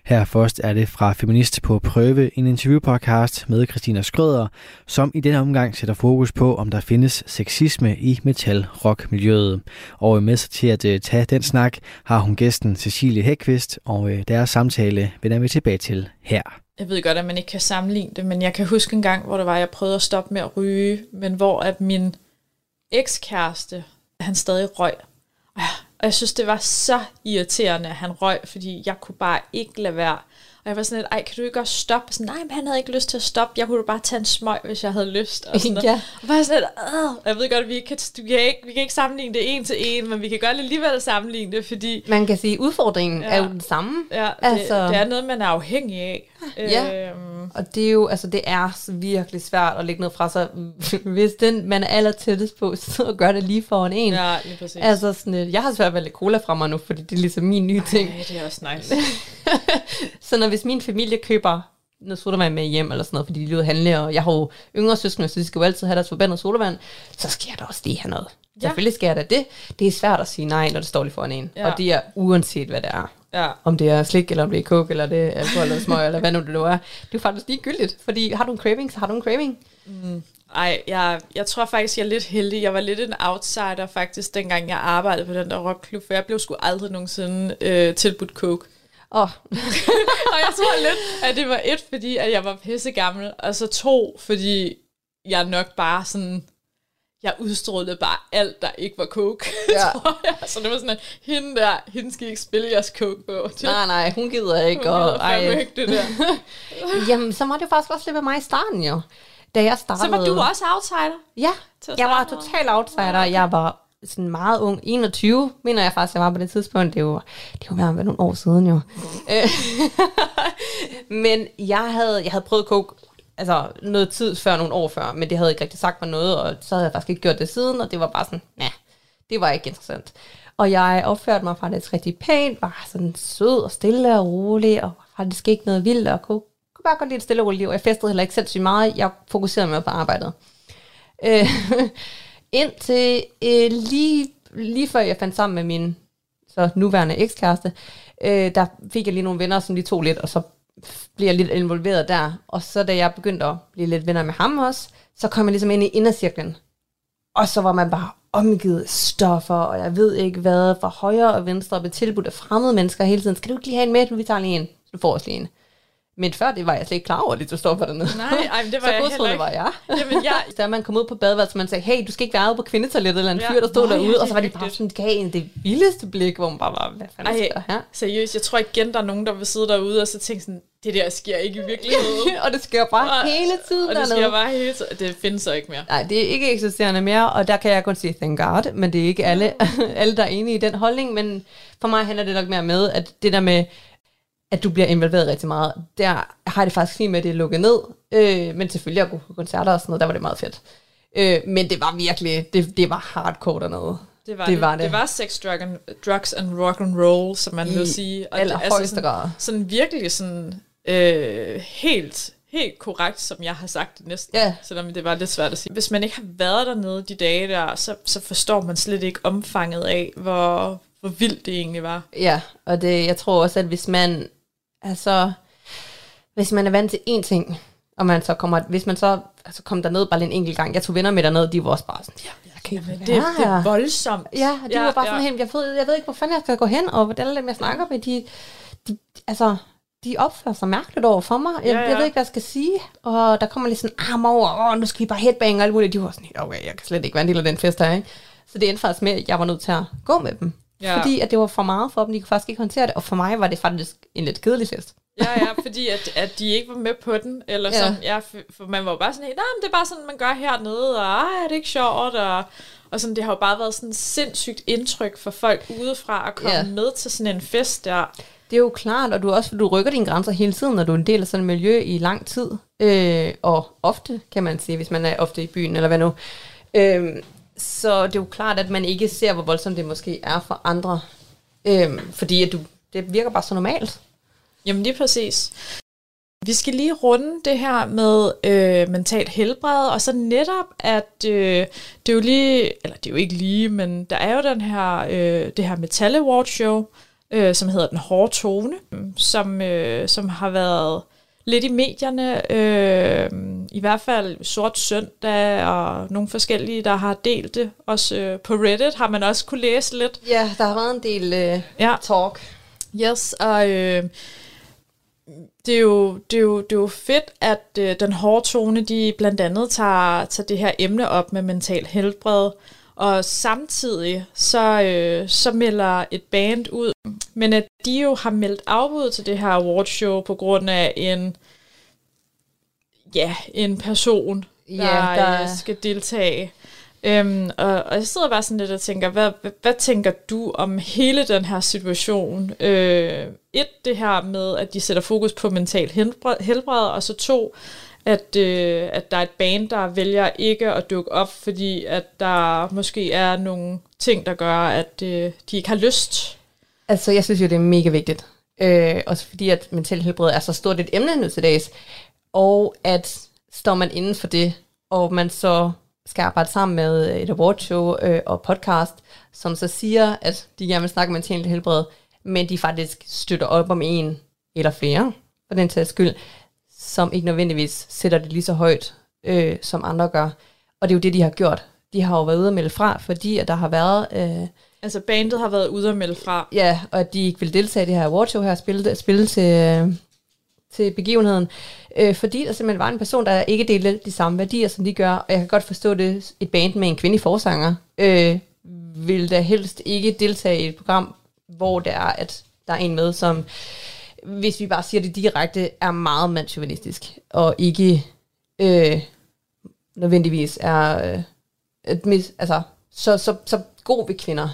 Her først er det fra Feminist på Prøve, en interviewpodcast med Christina Skrøder, som i denne omgang sætter fokus på, om der findes sexisme i metal-rock-miljøet. Og med sig til at øh, tage den snak har hun gæsten Cecilie Hækvist, og øh, deres samtale vender vi tilbage til her jeg ved godt, at man ikke kan sammenligne det, men jeg kan huske en gang, hvor det var, at jeg prøvede at stoppe med at ryge, men hvor at min ekskæreste, han stadig røg. Og jeg synes, det var så irriterende, at han røg, fordi jeg kunne bare ikke lade være. Og jeg var sådan lidt, ej, kan du ikke også stoppe? Sådan, nej, men han havde ikke lyst til at stoppe. Jeg kunne bare tage en smøg, hvis jeg havde lyst. Og, sådan ja. og var sådan lidt, Åh. jeg ved godt, at vi kan, vi, kan ikke, vi kan ikke sammenligne det en til en, men vi kan godt alligevel sammenligne det, fordi... Man kan sige, at udfordringen ja. er jo den samme. Ja, det, altså... det er noget, man er afhængig af. Ja, øhm. og det er jo, altså det er virkelig svært at lægge noget fra sig, hvis den, man er aller tættest på, så gør det lige foran en. Ja, lige præcis. Altså sådan, jeg har svært ved at lægge cola fra mig nu, fordi det er ligesom min nye ting. Nej, det er også nice. så når hvis min familie køber noget sodavand med hjem, eller sådan noget, fordi de lige handle, og jeg har jo yngre søskende, så de skal jo altid have deres forbandet sodavand, så skal jeg da også lige have noget. Ja. Selvfølgelig jeg da det. Det er svært at sige nej, når det står lige foran en. Ja. Og det er uanset, hvad det er. Ja. Om det er slik, eller om det er coke, eller det er alkohol, eller smøg, eller hvad nu det nu er. Det er jo faktisk ligegyldigt, fordi har du en craving, så har du en craving. Mm. Ej, jeg, jeg tror faktisk, jeg er lidt heldig. Jeg var lidt en outsider faktisk, dengang jeg arbejdede på den der rockklub, for jeg blev sgu aldrig nogensinde øh, tilbudt coke. Oh. og jeg tror lidt, at det var et, fordi at jeg var pisse gammel, og så to, fordi jeg nok bare sådan jeg udstrålede bare alt, der ikke var coke, ja. tror jeg. Så det var sådan, at hende der, hende skal ikke spille jeres coke på. Nej, nej, hun gider ikke. Hun og, ej. ikke det der. Jamen, så må det faktisk også lidt med mig i starten, jo. Da jeg startede. Så var du også outsider? Ja, jeg var total outsider. Jeg var sådan meget ung, 21, mener jeg faktisk, jeg var på det tidspunkt. Det var, det var mere nogle år siden jo. Øh, men jeg havde, jeg havde prøvet coke altså noget tid før, nogle år før, men det havde ikke rigtig sagt mig noget, og så havde jeg faktisk ikke gjort det siden, og det var bare sådan, nej, det var ikke interessant. Og jeg opførte mig faktisk rigtig pænt, var sådan sød og stille og rolig, og faktisk ikke noget vildt, og kunne, kunne bare godt lide et stille og roligt liv. Jeg festede heller ikke sindssygt meget, jeg fokuserede mig på arbejdet. Øh, indtil øh, lige, lige før jeg fandt sammen med min så nuværende ekskæreste, øh, der fik jeg lige nogle venner, som de tog lidt, og så bliver lidt involveret der. Og så da jeg begyndte at blive lidt venner med ham også, så kom jeg ligesom ind i indercirklen. Og så var man bare omgivet stoffer, og jeg ved ikke hvad, fra højre og venstre, og blev tilbudt af fremmede mennesker hele tiden. Skal du ikke lige have en med? Du vi tager lige en. Så du får også lige en. Men før det var jeg slet ikke klar over, at det stod for dernede. Nej, ej, men det var så jeg heller ikke. var jeg. Jamen, jeg, Da man kom ud på badeværelset, man sagde, hey, du skal ikke være ude på kvindetoilettet, eller en Ja. fyr, der stod Nå, ja, derude, det og så var er de bare sådan, gav en det vildeste blik, hvor man bare var, hvad fanden Ej. sker her? seriøst, jeg tror igen, der er nogen, der vil sidde derude og så tænke sådan, det der sker ikke i virkeligheden. og det sker bare Og- hele tiden og det sker bare hele tiden. Det findes så ikke mere. Nej, det er ikke eksisterende mere, og der kan jeg kun sige thank God, men det er ikke alle, alle der er enige i den holdning, men for mig handler det nok mere med, at det der med, at du bliver involveret rigtig meget, der har jeg det faktisk fint med, at det er lukket ned, øh, men selvfølgelig at gå på koncerter og sådan noget, der var det meget fedt. Øh, men det var virkelig, det, det var hardcore dernede. Det var Det det. var det. det. var sex, drug and, drugs and rock and roll, som man I vil sige. Og det, allerhøjeste sådan, grad. sådan virkelig sådan øh, helt, helt korrekt, som jeg har sagt det næsten. Ja. Selvom det var lidt svært at sige. Hvis man ikke har været dernede de dage der, så, så forstår man slet ikke omfanget af, hvor, hvor vildt det egentlig var. Ja, og det, jeg tror også, at hvis man, altså, hvis man er vant til én ting, og man så kommer, hvis man så altså, kom derned bare en enkelt gang, jeg tog venner med derned, de var også bare sådan, ja, jeg kan ikke Det, det er voldsomt. Ja, de ja, var bare ja. sådan helt, jeg ved, jeg ved ikke, hvor fanden jeg skal gå hen, og alle dem, jeg snakker med, de, de altså, de opfører sig mærkeligt over for mig. Jeg, Ja, ja. jeg ved ikke, hvad jeg skal sige. Og der kommer lige sådan arm over, åh, nu skal vi bare headbang og alt muligt. De var sådan, okay, jeg kan slet ikke være en del af den fest her, ikke? Så det endte faktisk med, at jeg var nødt til at gå med dem. Ja. Fordi at det var for meget for dem, de kunne faktisk ikke håndtere det. Og for mig var det faktisk en lidt kedelig fest. Ja, ja, fordi at, at de ikke var med på den, eller Ja. sådan, ja, for, man var bare sådan, nej, men det er bare sådan, man gør hernede, og ej, er det ikke sjovt, og, og sådan, det har jo bare været sådan sindssygt indtryk for folk udefra at komme ja. med til sådan en fest der. Det er jo klart, og du også du rykker dine grænser hele tiden, når du er en del af sådan et miljø i lang tid. Øh, og ofte, kan man sige, hvis man er ofte i byen, eller hvad nu. Øh, så det er jo klart, at man ikke ser, hvor voldsomt det måske er for andre. Øhm, fordi at du, det virker bare så normalt. Jamen lige præcis. Vi skal lige runde det her med øh, mentalt helbred, og så netop, at øh, det er jo lige, eller det er jo ikke lige, men der er jo den her, øh, det her Metal Award Show, øh, som hedder Den Hårde Tone, som, øh, som har været lidt i medierne, øh, i hvert fald Sort Søndag og nogle forskellige, der har delt det. Også øh, på Reddit har man også kunne læse lidt. Ja, der har været en del øh, Ja. talk. Yes, og øh, det, er jo, det, er jo, det er jo fedt, at øh, den hårde tone, de blandt andet tager, tager det her emne op med mental helbred, og samtidig så, øh, så melder et band ud, men at de jo har meldt afbud til det her awardshow på grund af en, ja, en person, der, Ja, der- der... Øh, skal deltage. Øhm, og, og jeg sidder bare sådan lidt og tænker, hvad, hvad, hvad tænker du om hele den her situation? Øh, et, det her med, at de sætter fokus på mental helbred, helbred og så to, at, øh, at der er et band, der vælger ikke at dukke op, fordi at der måske er nogle ting, der gør, at øh, de ikke har lyst. Altså, jeg synes jo, det er mega vigtigt. Øh, også fordi, at mental helbred er så stort et emne nu til dags. Og at står man inden for det, og man så skal arbejde sammen med et awardshow øh, og podcast, som så siger, at de gerne vil snakke om mental helbred, men de faktisk støtter op om en eller flere, for den tages skyld, som ikke nødvendigvis sætter det lige så højt, øh, som andre gør. Og det er jo det, de har gjort. De har jo været ude og melde fra, fordi at der har været... Øh, Altså bandet har været ude og melde fra. Ja, og at de ikke vil deltage i det her awardshow her, spille, spille til, øh, til begivenheden, øh, fordi der simpelthen var en person, der ikke delte de samme værdier, som de gør, og jeg kan godt forstå det, et band med en kvindelig forsanger, øh, vil da helst ikke deltage i et program, hvor det er, at der er en med, som, hvis vi bare siger det direkte, er meget mandsjuvenistisk, og ikke øh, nødvendigvis er, øh, et mis, altså, så, så, så god ved kvinder.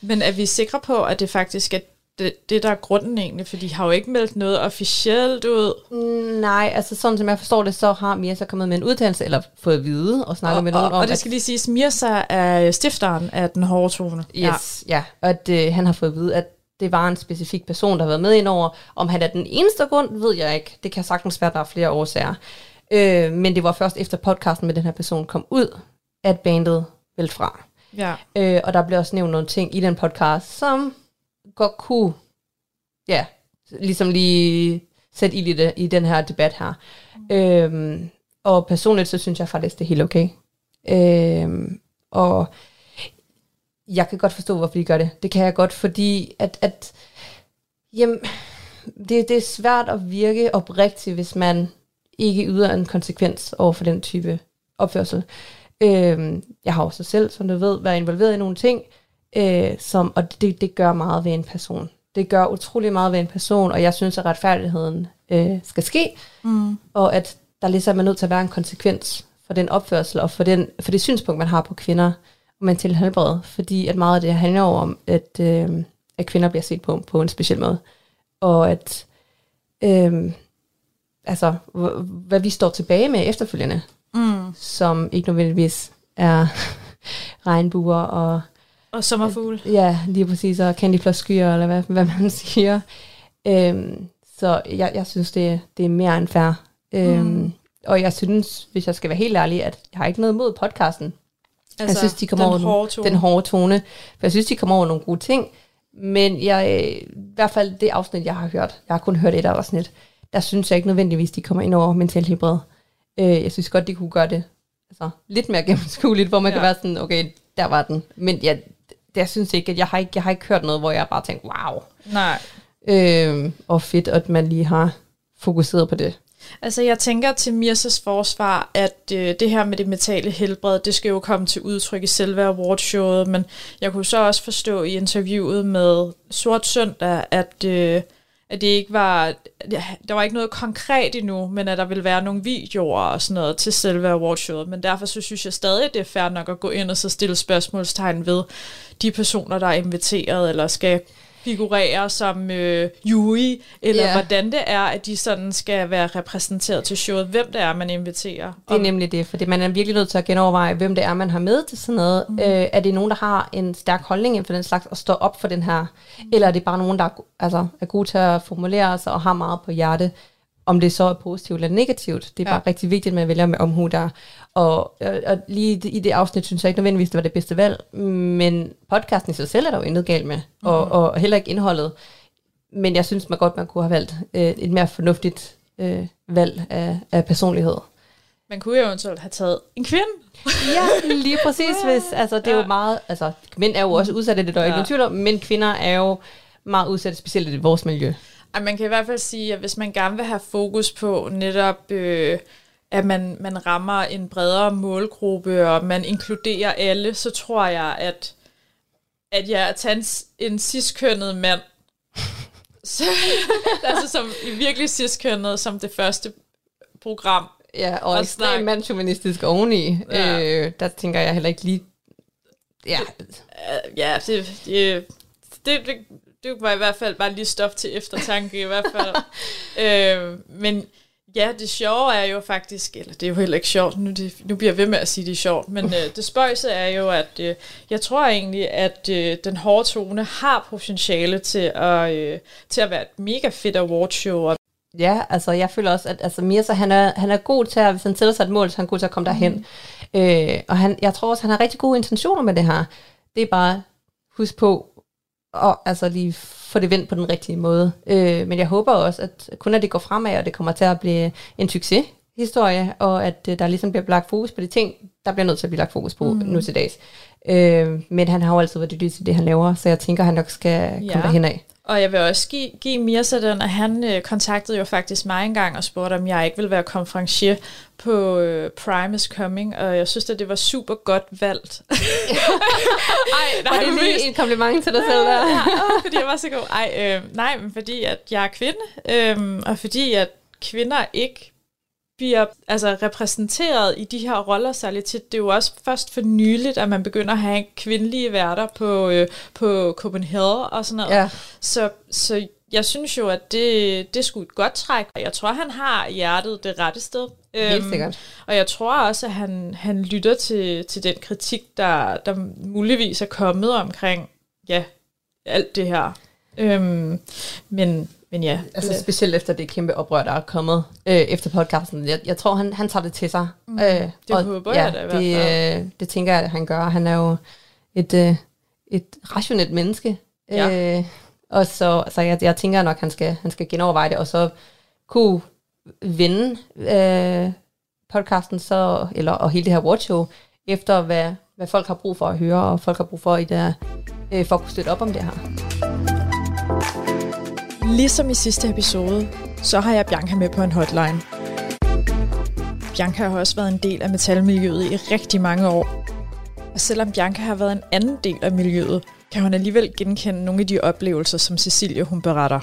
Men er vi sikre på, at det faktisk er det, det der er grunden egentlig? For de har jo ikke meldt noget officielt ud. Mm, Nej, altså sådan som jeg forstår det, så har Mia så kommet med en udtalelse, eller fået at vide og snakket Og, med og, nogen om, og det skal lige siges, Mirza er stifteren af den hårde tone. yes, ja. ja, at øh, han har fået at vide, at det var en specifik person, der har været med ind over. Om han er den eneste grund, ved jeg ikke. Det kan sagtens være, at der er flere årsager. Øh, men det var først efter podcasten med den her person kom ud, at bandet vælte fra. ja. Øh, og der blev også nævnt nogle ting i den podcast, som godt kunne, ja, ligesom lige sætte ild i, det, i den her debat her. Mm. Øhm, og personligt, så synes jeg faktisk, det er helt okay. Øhm, og jeg kan godt forstå, hvorfor de gør det. Det kan jeg godt, fordi at, at jamen, det, det er svært at virke oprigtig, hvis man ikke yder en konsekvens over for den type opførsel. Øhm, jeg har også selv, som du ved, været involveret i nogle ting, øh, som, og det, det gør meget ved en person. Det gør utrolig meget ved en person, og jeg synes, at retfærdigheden øh, skal ske, Mm. og at der ligesom er nødt til at være en konsekvens for den opførsel, og for, den, for det synspunkt, man har på kvinder og mental helbred, fordi at meget af det handler jo om, at, øh, at kvinder bliver set på på en speciel måde, og at øh, altså, hvad vi står tilbage med efterfølgende, Mm. som ikke nødvendigvis er regnbuer og Og sommerfugle. Ja, lige præcis, og candyfloss skyer, eller hvad, hvad man siger. Øhm, så jeg, jeg synes, det, det er mere end fair. Øhm, Mm. Og jeg synes, hvis jeg skal være helt ærlig, at jeg har ikke noget mod podcasten. Altså, synes, de kommer den over hårde tone. Den hårde tone. For jeg synes, de kommer over nogle gode ting. Men jeg, i hvert fald det afsnit, jeg har hørt, jeg har kun hørt et afsnit, der synes jeg ikke nødvendigvis, de kommer ind over mental helbred. Øh, jeg synes godt, de kunne gøre det altså, lidt mere gennemskueligt, hvor man ja. Kan være sådan, okay, der var den. Men jeg, det, jeg synes ikke, at jeg har ikke, jeg har ikke hørt noget, hvor jeg bare tænkt, wow. Nej. Øh, og fedt, at man lige har fokuseret på det. Altså, jeg tænker til Mirsas forsvar, at øh, det her med det mentale helbred, det skal jo komme til udtryk i selve awardshowet, men jeg kunne så også forstå i interviewet med Sort Søndag, at, øh, at det ikke var, der var ikke noget konkret endnu, men at der ville være nogle videoer og sådan noget til selve awardshowet, men derfor så synes jeg stadig, det er fair nok at gå ind og så stille spørgsmålstegn ved de personer, der er inviteret, eller skal figurere som øh, jury, eller yeah. hvordan det er, at de sådan skal være repræsenteret til showet, hvem det er, man inviterer. Det er nemlig det, fordi man er virkelig nødt til at genoverveje, hvem det er, man har med til sådan noget. Mm. Øh, er det nogen, der har en stærk holdning inden for den slags, og står op for den her? Mm. Eller er det bare nogen, der er, altså, er gode til at formulere sig og har meget på hjerte? Om det så er positivt eller negativt. Det er Ja. bare rigtig vigtigt, at man vælger med omhu der. Og, og, og lige i det- afsnit, synes jeg ikke nødvendigvis, det var det bedste valg. Men podcasten i sig selv er der jo intet galt med. Mm. Og, og heller ikke indholdet. Men jeg synes man godt, man kunne have valgt øh, et mere fornuftigt øh, valg af, af personlighed. Man kunne jo eventuelt have taget en kvinde. Ja, lige præcis. Hvis, altså, det er jo Ja. meget, altså, mænd er jo også udsatte, det er der ja. ikke Ja. nogen tvivl om, men kvinder er jo meget udsatte, specielt i vores miljø. Ej, man kan i hvert fald sige, at hvis man gerne vil have fokus på netop, øh, at man, man rammer en bredere målgruppe, og man inkluderer alle, så tror jeg, at, at jeg at tage en, en ciskønnet mand, så, altså som virkelig ciskønnet, som det første program, Ja, og, Og ekstremt snak. mandsjuvenistisk oveni. Ja. Øh, der tænker jeg heller ikke lige... Ja, øh, ja, det, det, det, det, det var i hvert fald bare lige stof til eftertanke i hvert fald. øh, men ja, det sjove er jo faktisk, eller det er jo heller ikke sjovt, nu, det, nu bliver jeg ved med at sige, det er sjovt, men øh, det spøjse er jo, at øh, jeg tror egentlig, at øh, den hårde tone har potentiale til at, øh, til at være et mega fedt awardshow, ja, altså jeg føler også, at altså, Mirza, han er, han er god til at, hvis han sætter sig et mål, så er han god til at komme derhen. Mm. Øh, og han, jeg tror også, han har rigtig gode intentioner med det her. Det er bare, husk på, og altså lige få det vendt på den rigtige måde. Øh, men jeg håber også, at kun at det går fremad, og det kommer til at blive en succes historie, og at øh, der ligesom bliver lagt fokus på de ting, der bliver nødt til at blive lagt fokus på mm. nu til dags. Øh, men han har jo altid været dygtig til det, han laver, så jeg tænker, han nok skal komme Ja. derhen af. Og jeg vil også give, give Mirza den, at han øh, kontaktede jo faktisk mig engang og spurgte, om jeg ikke ville være konferencier på øh, Prime is Coming, og jeg synes, at det var super godt valgt. Ej, Var det lige en kompliment til dig selv der? ja, fordi jeg var så god. Ej, øh, nej, men fordi at jeg er kvinde, øh, og fordi at kvinder ikke bliver altså, repræsenteret i de her roller særligt tit. Det er jo også først for nyligt, at man begynder at have kvindelige værter på, øh, på Copenhagen og sådan noget. Ja. Så, så jeg synes jo, at det, det skulle et godt træk. Jeg tror, han har hjertet det rette sted. Helt øhm, sikkert. og jeg tror også, at han, han lytter til, til den kritik, der, der muligvis er kommet omkring ja, alt det her. Øhm, men, men ja. Altså specielt efter det kæmpe oprør, der er kommet øh, efter podcasten. Jeg, jeg tror, han, han tager det til sig. Mm, øh, det og, håber ja, jeg da i det, hvert fald. Øh, det tænker jeg, at han gør. Han er jo et, øh, et rationelt menneske. Ja. Øh, og så, så jeg, jeg tænker nok, at han skal, han skal genoverveje det, og så kunne vende øh, podcasten så, eller, og hele det her watchshow, efter hvad, hvad folk har brug for at høre, og folk har brug for, i det, øh, for at kunne støtte op om det her. Ligesom i sidste episode, så har jeg Bianca med på en hotline. Bianca har også været en del af metalmiljøet i rigtig mange år. Og selvom Bianca har været en anden del af miljøet, kan hun alligevel genkende nogle af de oplevelser, som Cecilie hun beretter.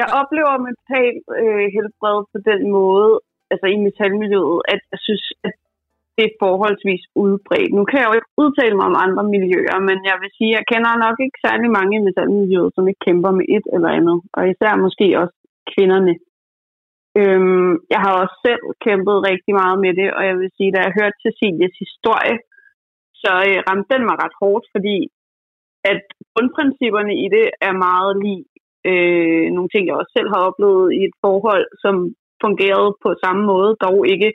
Jeg oplever mental øh, helbred på den måde, altså i metalmiljøet, at jeg synes, at det er forholdsvis udbredt. Nu kan jeg jo ikke udtale mig om andre miljøer, men jeg vil sige, at jeg kender nok ikke særlig mange i metalmiljøet, som ikke kæmper med et eller andet. Og især måske også kvinderne. Øhm, jeg har også selv kæmpet rigtig meget med det, og jeg vil sige, da jeg hørte Cecilias historie, så øh, ramte den mig ret hårdt, fordi at grundprincipperne i det er meget lige øh, nogle ting, jeg også selv har oplevet i et forhold, som fungerede på samme måde, dog ikke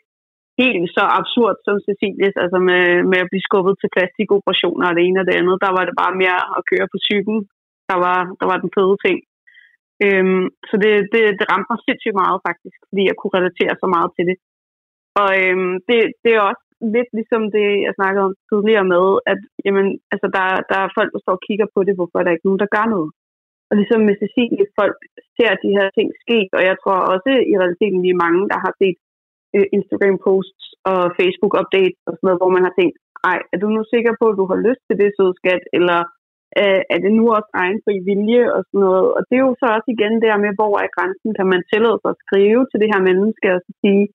helt så absurd som Cecilies, altså med, med at blive skubbet til plastikoperationer og det ene og det andet. Der var det bare mere at køre på cyklen, der var, der var den fede ting. Øhm, så det, det, det ramte mig sindssygt meget faktisk, fordi jeg kunne relatere så meget til det. Og øhm, det, det er også lidt ligesom det, jeg snakkede om tidligere med, at jamen, altså, der, der er folk, der står og kigger på det, hvorfor er der ikke nogen, der gør noget. Og ligesom med Cecilie, folk ser de her ting ske, og jeg tror også i realiteten, vi er mange, der har set øh, Instagram-posts og Facebook-updates og sådan noget, hvor man har tænkt, ej, er du nu sikker på, at du har lyst til det, sødskat, eller øh, er det nu også egen fri vilje og sådan noget. Og det er jo så også igen der med, hvor er grænsen, kan man tillade sig at skrive til det her menneske og så sige,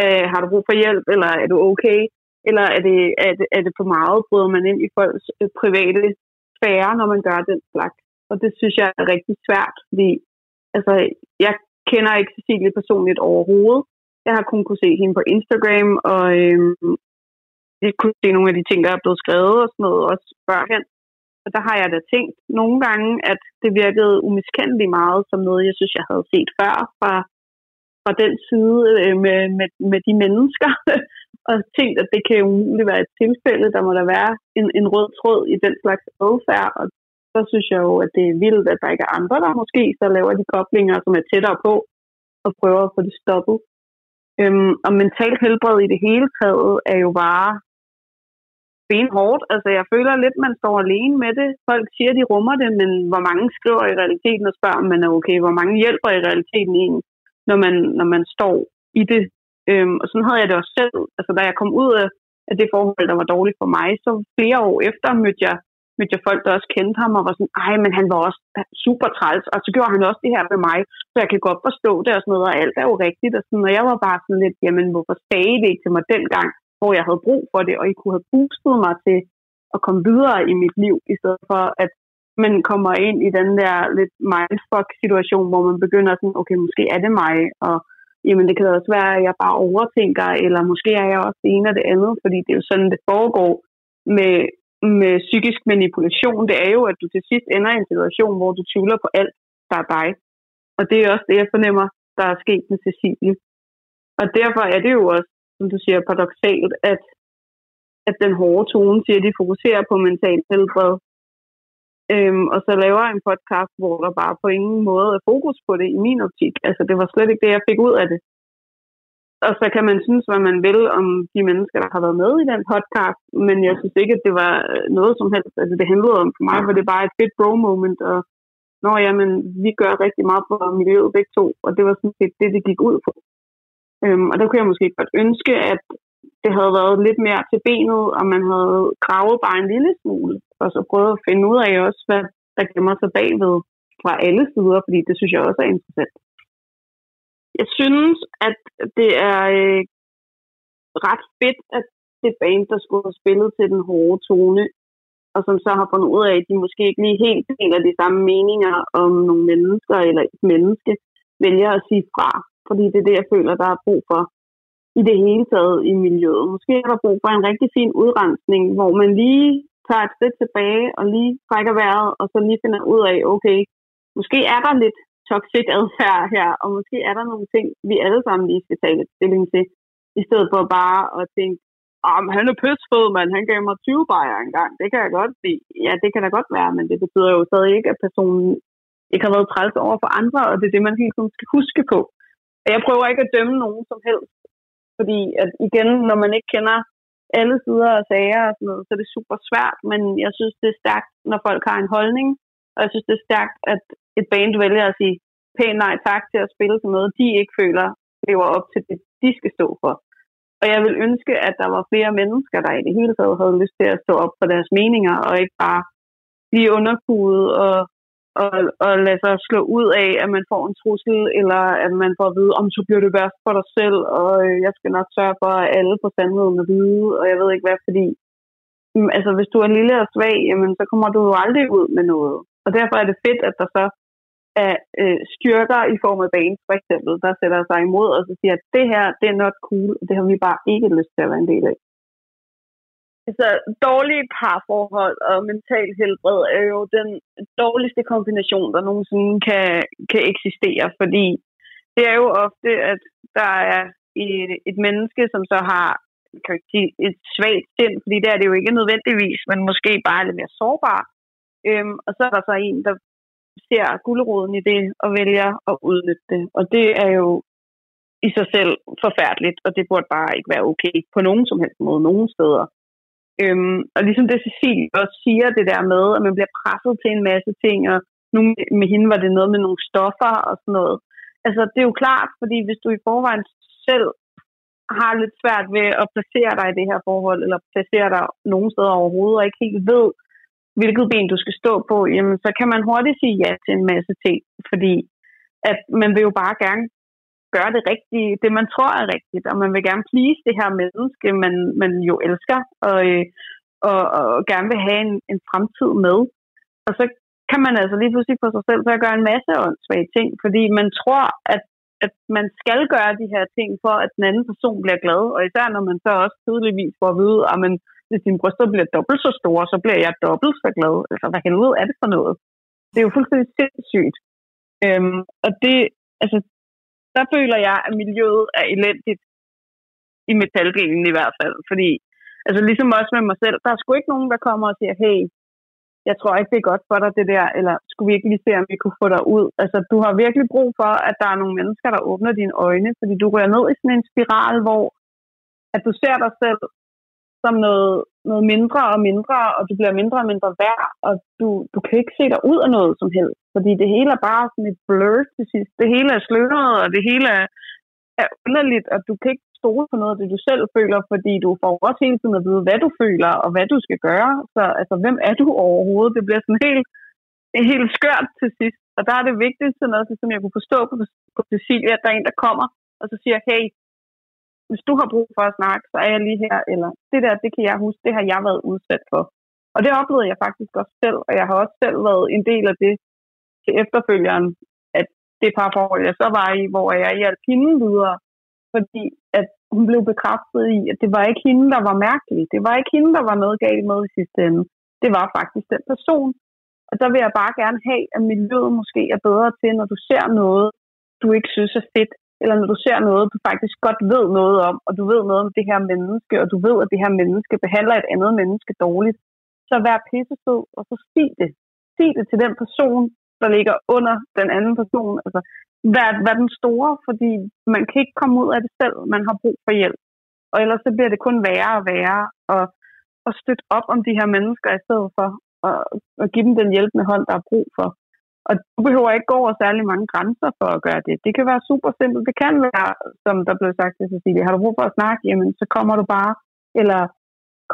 øh, har du brug for hjælp, eller er du okay? Eller er det, er det, er det for meget, bryder man ind i folks øh, private sfære, når man gør den slags? Og det synes jeg er rigtig svært, fordi altså, jeg kender ikke Cecilie personligt overhovedet. Jeg har kun kunne se hende på Instagram, og øhm, jeg kunne se nogle af de ting, der er blevet skrevet og sådan noget, også førhen. Og der har jeg da tænkt nogle gange, at det virkede umiskendeligt meget som noget, jeg synes, jeg havde set før fra, fra den side øh, med, med, med de mennesker. og tænkt, at det kan umuligt være et tilfælde. Der må der være en, en rød tråd i den slags adfærd. Og så synes jeg jo, at det er vildt, at der ikke er andre, der måske så laver de koblinger, som er tættere på, og prøver at få det stoppet. Øhm, og mentalt helbred i det hele taget er jo bare benhårdt. Altså, jeg føler lidt, man står alene med det. Folk siger, de rummer det, men hvor mange skriver i realiteten og spørger, om man er okay? Hvor mange hjælper i realiteten en, når man, når man står i det? Øhm, og sådan havde jeg det også selv. Altså, da jeg kom ud af, af det forhold, der var dårligt for mig, så flere år efter mødte jeg, mødte jeg folk, der også kendte ham, og var sådan, ej, men han var også super træls, og så gjorde han også det her med mig, så jeg kan godt forstå det og sådan noget, og alt er jo rigtigt, og, sådan, og jeg var bare sådan lidt, jamen, hvorfor sagde det ikke til mig dengang? hvor jeg havde brug for det, og I kunne have boostet mig til at komme videre i mit liv, i stedet for at man kommer ind i den der lidt mindfuck-situation, hvor man begynder sådan, okay, måske er det mig, og jamen det kan også være, at jeg bare overtænker, eller måske er jeg også det ene og det andet, fordi det er jo sådan, det foregår med, med psykisk manipulation. Det er jo, at du til sidst ender i en situation, hvor du tvivler på alt, der er dig. Og det er også det, jeg fornemmer, der er sket med Cecilie. Og derfor er det jo også som du siger, paradoxalt, at, at den hårde tone siger, at de fokuserer på mental helbred. Øhm, og så laver jeg en podcast, hvor der bare på ingen måde er fokus på det i min optik. Altså, det var slet ikke det, jeg fik ud af det. Og så kan man synes, hvad man vil om de mennesker, der har været med i den podcast, men jeg synes ikke, at det var øh, noget som helst. Altså, det handlede om, for mig for det bare et fedt bro-moment, og når jamen, vi gør rigtig meget for miljøet begge to, og det var sådan set det, det gik ud på. Øhm, og der kunne jeg måske godt ønske, at det havde været lidt mere til benet, og man havde gravet bare en lille smule, og så prøvet at finde ud af også, hvad der gemmer sig bagved. fra alle sider, fordi det synes jeg også er interessant. Jeg synes, at det er øh, ret fedt, at det band, der skulle have spillet til den hårde tone, og som så har fundet ud af, at de måske ikke lige helt deler de samme meninger om nogle mennesker eller et menneske, vælger at sige fra. Fordi det er det, jeg føler, der er brug for i det hele taget i miljøet. Måske er der brug for en rigtig fin udrensning, hvor man lige tager et skridt tilbage og lige trækker vejret, og så lige finder ud af, okay, måske er der lidt toxic adfærd her, og måske er der nogle ting, vi alle sammen lige skal tage lidt stilling til, i stedet for bare at tænke, ah, om han er pissfed, men han gav mig 20 bajer engang. Det kan jeg godt se. Ja, det kan da godt være, men det betyder jo stadig ikke, at personen ikke har været træls over for andre, og det er det, man helt sådan skal huske på. Og jeg prøver ikke at dømme nogen som helst, fordi at igen, når man ikke kender alle sider af sager og sådan noget, så er det super svært, men jeg synes, det er stærkt, når folk har en holdning, og jeg synes, det er stærkt, at et band vælger at sige pænt nej tak til at spille til noget, de ikke føler lever op til det, de skal stå for. Og jeg vil ønske, at der var flere mennesker, der i det hele taget havde lyst til at stå op for deres meninger, og ikke bare blive underkudet og, og, og lade sig slå ud af, at man får en trussel, eller at man får at vide, om så bliver det værst for dig selv, og øh, jeg skal nok sørge for, at alle får sandheden er vide, og jeg ved ikke hvad, fordi mm, altså, hvis du er lille og svag, jamen, så kommer du jo aldrig ud med noget. Og derfor er det fedt, at der så af øh, styrker i form af banen, for eksempel, der sætter sig imod og så siger, at det her, det er not cool, og det har vi bare ikke lyst til at være en del af. Altså, dårlige parforhold og mental helbred er jo den dårligste kombination, der nogensinde kan, kan eksistere, fordi det er jo ofte, at der er et, et menneske, som så har kan sige, et svagt sind, fordi det er det jo ikke nødvendigvis, men måske bare lidt mere sårbar. Øhm, og så er der så en, der ser guleroden i det og vælger at udnytte det. Og det er jo i sig selv forfærdeligt, og det burde bare ikke være okay på nogen som helst måde, nogen steder. Øhm, og ligesom det Cecilie også siger, det der med, at man bliver presset til en masse ting, og nu med hende var det noget med nogle stoffer og sådan noget. Altså, det er jo klart, fordi hvis du i forvejen selv har lidt svært ved at placere dig i det her forhold, eller placere dig nogen steder overhovedet, og ikke helt ved, hvilket ben du skal stå på, jamen så kan man hurtigt sige ja til en masse ting, fordi at man vil jo bare gerne gøre det rigtige, det man tror er rigtigt, og man vil gerne please det her menneske, man, man jo elsker, øh, og, og, og gerne vil have en, en fremtid med. Og så kan man altså lige pludselig få sig selv til at gøre en masse åndssvage ting, fordi man tror, at, at man skal gøre de her ting, for at den anden person bliver glad, og især når man så også tydeligvis får at vide, at man hvis dine bryster bliver dobbelt så store, så bliver jeg dobbelt så glad. Altså, hvad helvede er det for noget? Det er jo fuldstændig sindssygt. Øhm, og det, altså, der føler jeg, at miljøet er elendigt i metaldelen i hvert fald. Fordi, altså ligesom også med mig selv, der er sgu ikke nogen, der kommer og siger, hey, jeg tror ikke, det er godt for dig, det der, eller skulle vi ikke lige se, om vi kunne få dig ud? Altså, du har virkelig brug for, at der er nogle mennesker, der åbner dine øjne, fordi du rører ned i sådan en spiral, hvor at du ser dig selv som noget, noget mindre og mindre, og du bliver mindre og mindre værd, og du, du kan ikke se dig ud af noget som helst, fordi det hele er bare sådan et blur til sidst. Det hele er sløret, og det hele er, er underligt, og du kan ikke stole på noget af det, du selv føler, fordi du får også hele tiden at vide, hvad du føler, og hvad du skal gøre. Så altså, hvem er du overhovedet? Det bliver sådan helt, helt skørt til sidst. Og der er det vigtigste, noget, som jeg kunne forstå på, på Cecilia, at der er en, der kommer, og så siger, hey, hvis du har brug for at snakke, så er jeg lige her, eller det der, det kan jeg huske, det har jeg været udsat for. Og det oplevede jeg faktisk også selv, og jeg har også selv været en del af det til efterfølgeren, at det par forhold, jeg så var i, hvor jeg hjalp hende videre, fordi at hun blev bekræftet i, at det var ikke hende, der var mærkelig. Det var ikke hende, der var noget galt med i sidste ende. Det var faktisk den person. Og der vil jeg bare gerne have, at miljøet måske er bedre til, når du ser noget, du ikke synes er fedt, eller når du ser noget, du faktisk godt ved noget om, og du ved noget om det her menneske, og du ved, at det her menneske behandler et andet menneske dårligt, så vær pissesød, og så sig det. Sig det til den person, der ligger under den anden person. Altså, vær, vær den store, fordi man kan ikke komme ud af det selv. Man har brug for hjælp. Og ellers så bliver det kun værre og værre, og, og støtte op om de her mennesker i stedet for, og, og give dem den hjælpende hånd, der er brug for. Og du behøver ikke gå over særlig mange grænser for at gøre det. Det kan være super simpelt. Det kan være, som der blev sagt til Cecilie, har du brug for at snakke, jamen så kommer du bare. Eller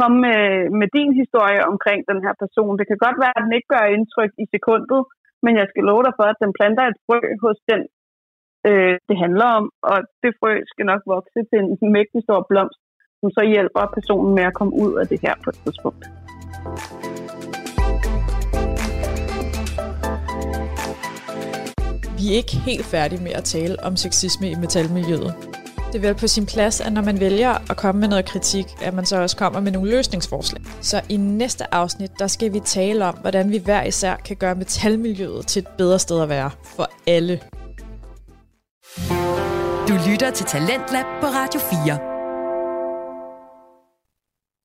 kom med, med din historie omkring den her person. Det kan godt være, at den ikke gør indtryk i sekundet, men jeg skal love dig for, at den planter et frø hos den, øh, det handler om, og det frø skal nok vokse til en mægtig stor blomst, som så hjælper personen med at komme ud af det her på et tidspunkt. Vi er ikke helt færdige med at tale om sexisme i metalmiljøet. Det er vel på sin plads, at når man vælger at komme med noget kritik, at man så også kommer med nogle løsningsforslag. Så i næste afsnit, der skal vi tale om, hvordan vi hver især kan gøre metalmiljøet til et bedre sted at være for alle. Du lytter til Talentlab på Radio 4.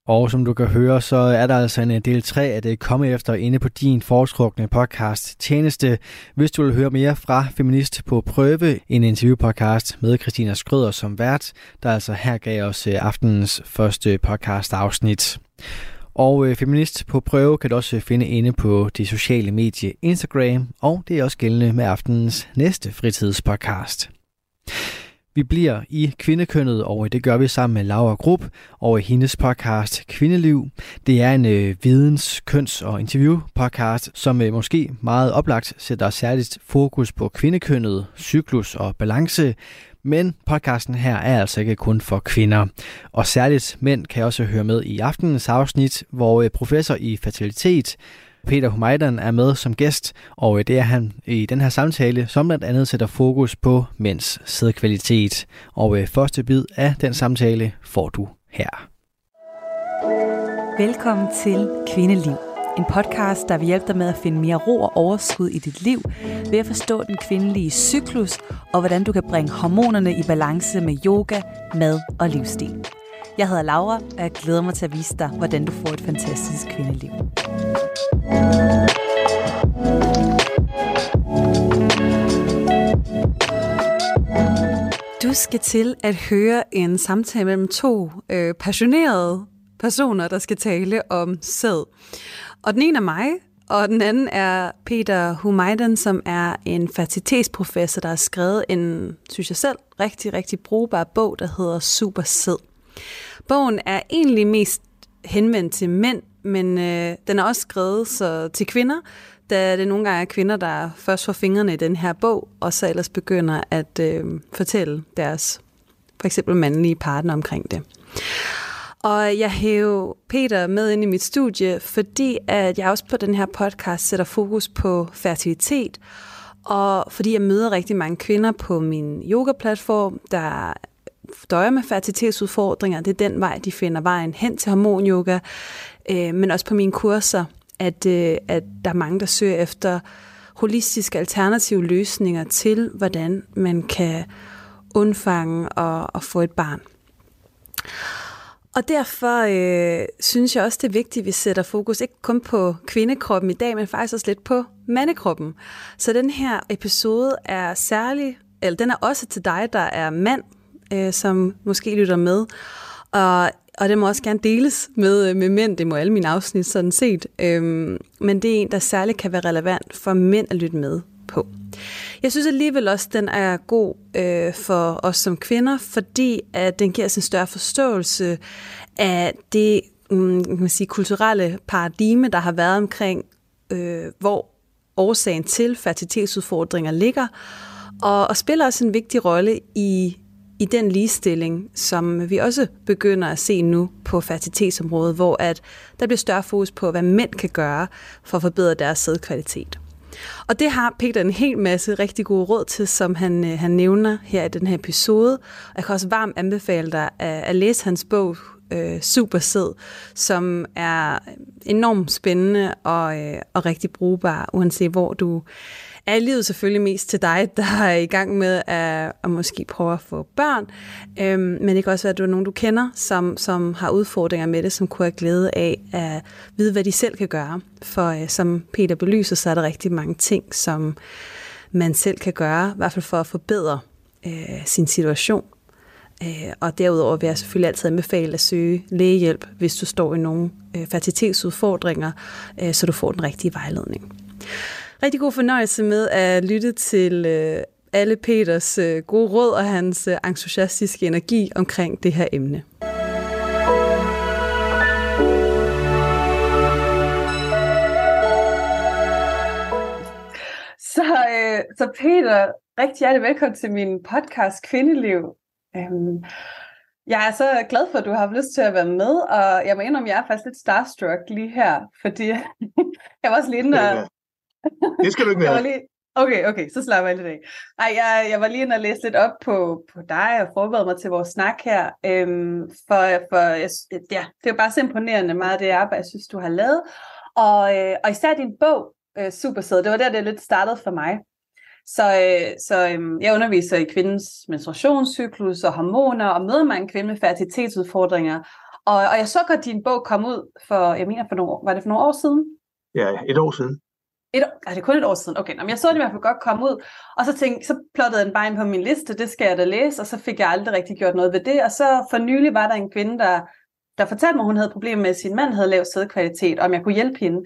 Og som du kan høre, så er der altså en øh, del 3 af det komme efter inde på din foretrukne podcast tjeneste. Hvis du vil høre mere fra Feminist på prøve, en interviewpodcast med Christina Skrøder som vært, der altså her gav os øh, aftenens første podcast afsnit. Og øh, Feminist på prøve kan du også finde inde på de sociale medie Instagram, og det er også gældende med aftenens næste fritidspodcast. Vi bliver i kvindekønnet, og det gør vi sammen med Laura Grupp og hendes podcast Kvindeliv. Det er en øh, videns-, køns- og interview-podcast, som øh, måske meget oplagt sætter særligt fokus på kvindekønnet, cyklus og balance, men podcasten her er altså ikke kun for kvinder. Og særligt mænd kan også høre med i aftenens afsnit, hvor øh, professor i fertilitet Peter Humaydan er med som gæst, og øh, det er han i den her samtale, som blandt andet sætter fokus på mænds sædkvalitet. Og øh, første bid af den samtale får du her. Velkommen til Kvindeliv. En podcast, der vil hjælpe dig med at finde mere ro og overskud i dit liv, ved at forstå den kvindelige cyklus, og hvordan du kan bringe hormonerne i balance med yoga, mad og livsstil. Jeg hedder Laura, og jeg glæder mig til at vise dig, hvordan du får et fantastisk kvindeliv. Du skal til at høre en samtale mellem to øh, passionerede personer, der skal tale om sæd. Og den ene er mig, og den anden er Peter Humayden, som er en fertilitetsprofessor, der har skrevet en, synes jeg selv, rigtig, rigtig brugbar bog, der hedder Super Sæd. Bogen er egentlig mest henvendt til mænd, men øh, den er også skrevet så til kvinder, da det nogle gange er kvinder, der først får fingrene i den her bog, og så ellers begynder at øh, fortælle deres for eksempel mandlige partner omkring det. Og jeg hæver Peter med ind i mit studie, fordi at jeg også på den her podcast sætter fokus på fertilitet, og fordi jeg møder rigtig mange kvinder på min yoga-platform, der døjer med fertilitetsudfordringer. Det er den vej, de finder vejen hen til hormonyoga. Øh, men også på mine kurser, at, øh, at der er mange, der søger efter holistiske alternative løsninger til, hvordan man kan undfange og, og få et barn. Og derfor øh, synes jeg også, det er vigtigt, at vi sætter fokus ikke kun på kvindekroppen i dag, men faktisk også lidt på mandekroppen. Så den her episode er særlig, eller den er også til dig, der er mand, øh, som måske lytter med. Og, og det må også gerne deles med, øh, med mænd. Det må alle mine afsnit sådan set. Øhm, men det er en, der særligt kan være relevant for mænd at lytte med på. Jeg synes alligevel også, at den er god øh, for os som kvinder, fordi at den giver os en større forståelse af det mm, kan man sige, kulturelle paradigme, der har været omkring, øh, hvor årsagen til fertilitetsudfordringer ligger, og, og spiller også en vigtig rolle i i den ligestilling, som vi også begynder at se nu på fertilitetsområdet, hvor at der bliver større fokus på, hvad mænd kan gøre for at forbedre deres sædkvalitet. Og det har Peter en hel masse rigtig gode råd til, som han, øh, han nævner her i den her episode. Jeg kan også varmt anbefale dig at, at læse hans bog, øh, Super Sæd, som er enormt spændende og, øh, og rigtig brugbar, uanset hvor du er livet selvfølgelig mest til dig, der er i gang med at, at måske prøve at få børn. Øhm, men det kan også være, at du er nogen, du kender, som, som har udfordringer med det, som kunne have glæde af at vide, hvad de selv kan gøre. For øh, som Peter belyser, så er der rigtig mange ting, som man selv kan gøre, i hvert fald for at forbedre øh, sin situation. Øh, og derudover vil jeg selvfølgelig altid anbefale at søge lægehjælp, hvis du står i nogle øh, fertilitetsudfordringer, øh, så du får den rigtige vejledning. Rigtig god fornøjelse med at lytte til øh, alle Peters øh, gode råd og hans øh, entusiastiske energi omkring det her emne. så Peter, rigtig hjertelig velkommen til min podcast Kvindeliv. Øhm, jeg er så glad for, at du har haft lyst til at være med, og jeg må indrømme, at jeg er faktisk lidt starstruck lige her, fordi jeg var også lige inde og... Det skal du ikke være. lige... Okay, okay, så slapper jeg lidt af. Ej, jeg, jeg var lige inde og læse lidt op på, på dig og forberede mig til vores snak her. Øhm, for for jeg, ja, det er jo bare så imponerende meget det arbejde, jeg synes, du har lavet. Og, øh, og især din bog, øh, Supersæd, det var der, det lidt startede for mig. Så, øh, så øh, jeg underviser i kvindens menstruationscyklus og hormoner, og møder mig en kvinde med fertilitetsudfordringer. Og, og jeg så godt, din bog kom ud for, jeg mener, for nogle, var det for nogle år siden? Ja, et år siden. Et, er det kun et år siden? Okay, men jeg så det i hvert fald godt komme ud, og så tænkte, så plottede den bare ind på min liste, det skal jeg da læse, og så fik jeg aldrig rigtig gjort noget ved det, og så for nylig var der en kvinde, der, der fortalte mig, at hun havde problemer med, at sin mand havde lav sædkvalitet, og om jeg kunne hjælpe hende.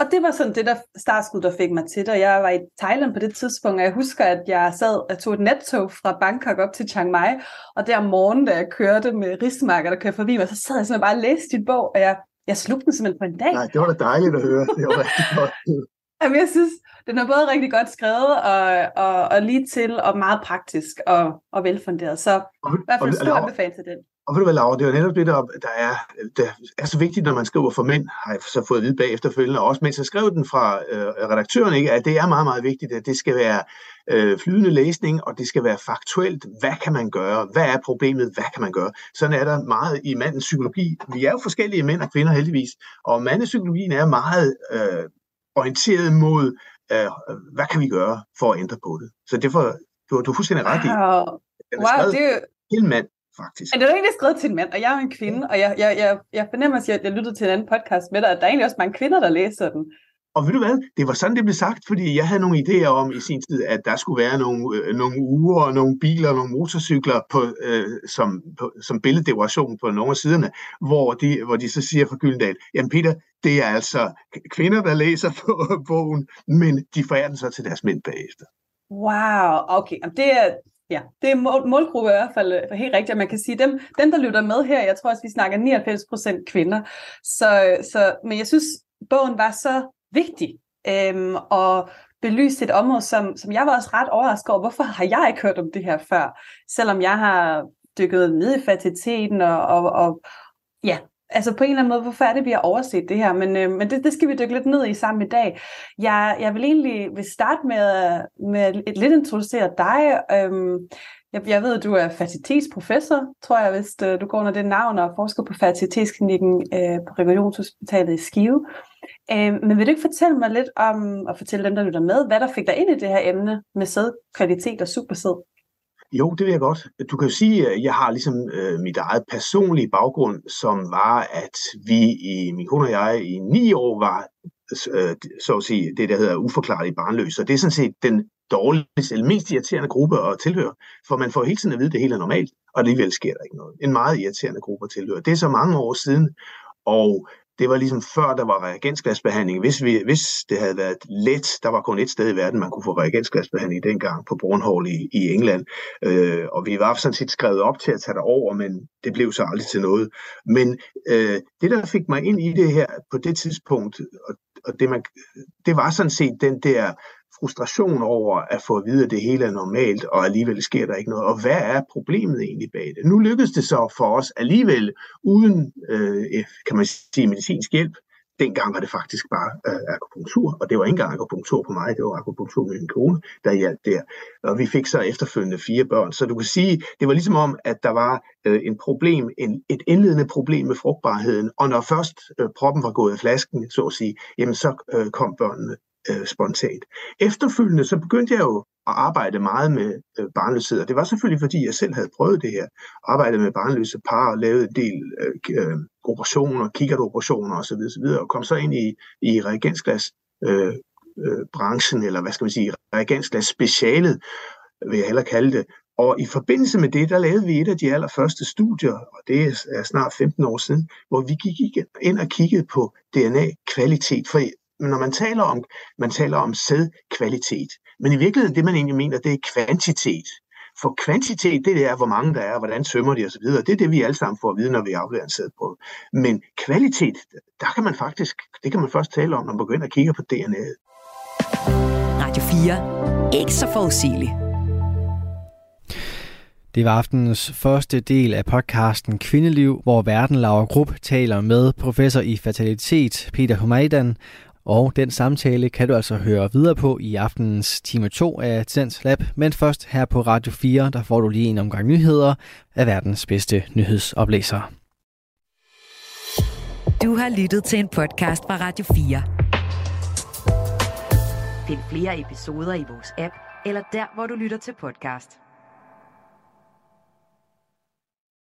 Og det var sådan det, der startskud, der fik mig til det. Og jeg var i Thailand på det tidspunkt, og jeg husker, at jeg sad og tog et nattog fra Bangkok op til Chiang Mai, og der om morgenen, da jeg kørte med rismarker, der kørte forbi mig, så sad jeg simpelthen bare og læste dit bog, og jeg, jeg slugte den simpelthen på en dag. Nej, det var da dejligt at høre. Det var rigtig godt. Jamen, jeg synes, den er både rigtig godt skrevet og, og, og lige til, og meget praktisk og, og velfunderet. Så og, i hvert fald stor anbefaling til den. Og ved du hvad, Laura, det er jo netop det, der, der, er, der er så vigtigt, når man skriver for mænd, har jeg så fået at vide bagefterfølgende, og også mens jeg skrev den fra øh, redaktøren, ikke, at det er meget, meget vigtigt, at det skal være øh, flydende læsning, og det skal være faktuelt. Hvad kan man gøre? Hvad er problemet? Hvad kan man gøre? Sådan er der meget i mandens psykologi. Vi er jo forskellige mænd og kvinder heldigvis, og mandens psykologien er meget øh, orienteret mod, øh, hvad kan vi gøre for at ændre på det? Så derfor, du, du er fuldstændig ret i. Wow, wow det er til mand, faktisk. Men det er egentlig skrevet til en mand, og jeg er en kvinde, og jeg, jeg, jeg, jeg fornemmer, at jeg, jeg lyttede til en anden podcast med dig, at der er egentlig også mange kvinder, der læser den. Og ved du hvad, det var sådan, det blev sagt, fordi jeg havde nogle idéer om i sin tid, at der skulle være nogle, øh, nogle uger og nogle biler og nogle motorcykler på, øh, som, på, som billeddekoration på nogle af siderne, hvor de, hvor de så siger fra Gyldendal, jamen Peter, det er altså kvinder, der læser på bogen, men de forærer den så til deres mænd bagefter. Wow, okay. Det er, Ja, det er mål, målgruppe i hvert fald øh, helt rigtigt, man kan sige, dem, dem der lytter med her, jeg tror også, vi snakker 99% kvinder, så, så, men jeg synes, bogen var så vigtig, øhm, og belyse et område, som, som jeg var også ret overrasket over, hvorfor har jeg ikke hørt om det her før, selvom jeg har dykket ned i fertiliteten og, og, og ja, altså på en eller anden måde, hvorfor er det, vi har overset det her? Men, øh, men det, det skal vi dykke lidt ned i sammen i dag. Jeg, jeg vil egentlig vil starte med, med et lidt introducere dig. Øhm, jeg, jeg ved, at du er fertilitetsprofessor, tror jeg, hvis øh, du går under det navn, og forsker på fertilitetsklinikken øh, på Regionshospitalet i Skive. Øh, men vil du ikke fortælle mig lidt om, og fortælle dem, der lytter med, hvad der fik dig ind i det her emne med sædkvalitet og supersæd? Jo, det vil jeg godt. Du kan jo sige, at jeg har ligesom øh, mit eget personlige baggrund, som var, at vi i min kone og jeg i ni år var, øh, så at sige, det der hedder uforklarlige barnløse. Og det er sådan set den dårligste, eller mest irriterende gruppe at tilhøre, for man får hele tiden at vide, at det hele er normalt, og alligevel sker der ikke noget. En meget irriterende gruppe at tilhøre. Det er så mange år siden, og det var ligesom før, der var reagensglasbehandling. Hvis, vi, hvis det havde været let, der var kun et sted i verden, man kunne få reagensglasbehandling dengang på Bornholm i, i England. Øh, og vi var sådan set skrevet op til at tage det over, men det blev så aldrig til noget. Men øh, det, der fik mig ind i det her på det tidspunkt, og, og det, man, det var sådan set den der frustration over at få at vide, at det hele er normalt, og alligevel sker der ikke noget. Og hvad er problemet egentlig bag det? Nu lykkedes det så for os alligevel, uden, øh, kan man sige, medicinsk hjælp. Dengang var det faktisk bare øh, akupunktur, og det var ikke engang akupunktur på mig, det var akupunktur med min kone, der hjalp der. Og vi fik så efterfølgende fire børn. Så du kan sige, det var ligesom om, at der var øh, en problem, en, et indledende problem med frugtbarheden, og når først øh, proppen var gået af flasken, så at sige, jamen så øh, kom børnene øh, spontant. Efterfølgende så begyndte jeg jo at arbejde meget med øh, barnløshed, og det var selvfølgelig fordi, jeg selv havde prøvet det her. Arbejdet med barnløse par, og lavet en del øh, øh operationer, kikkertoperationer osv., osv., og kom så ind i, i reagensglas øh, øh, branchen, eller hvad skal man sige, reagensglas specialet, vil jeg hellere kalde det. Og i forbindelse med det, der lavede vi et af de allerførste studier, og det er snart 15 år siden, hvor vi gik ind og kiggede på DNA-kvalitet. For når man taler om, man taler om sædkvalitet, men i virkeligheden det, man egentlig mener, det er kvantitet. For kvantitet, det er, hvor mange der er, hvordan svømmer de osv. Det er det, vi alle sammen får at vide, når vi afleverer en sædprøve. Men kvalitet, der kan man faktisk, det kan man først tale om, når man begynder at kigge på DNA'et. Radio 4. Ikke så forudsigeligt. Det var aftenens første del af podcasten Kvindeliv, hvor Verden Laura Grupp taler med professor i fertilitet Peter Humaidan, og den samtale kan du altså høre videre på i aftenens time 2 af Tens Lab, men først her på Radio 4, der får du lige en omgang nyheder af verdens bedste nyhedsoplæser. Du har lyttet til en podcast fra Radio 4. Find flere episoder i vores app, eller der, hvor du lytter til podcast.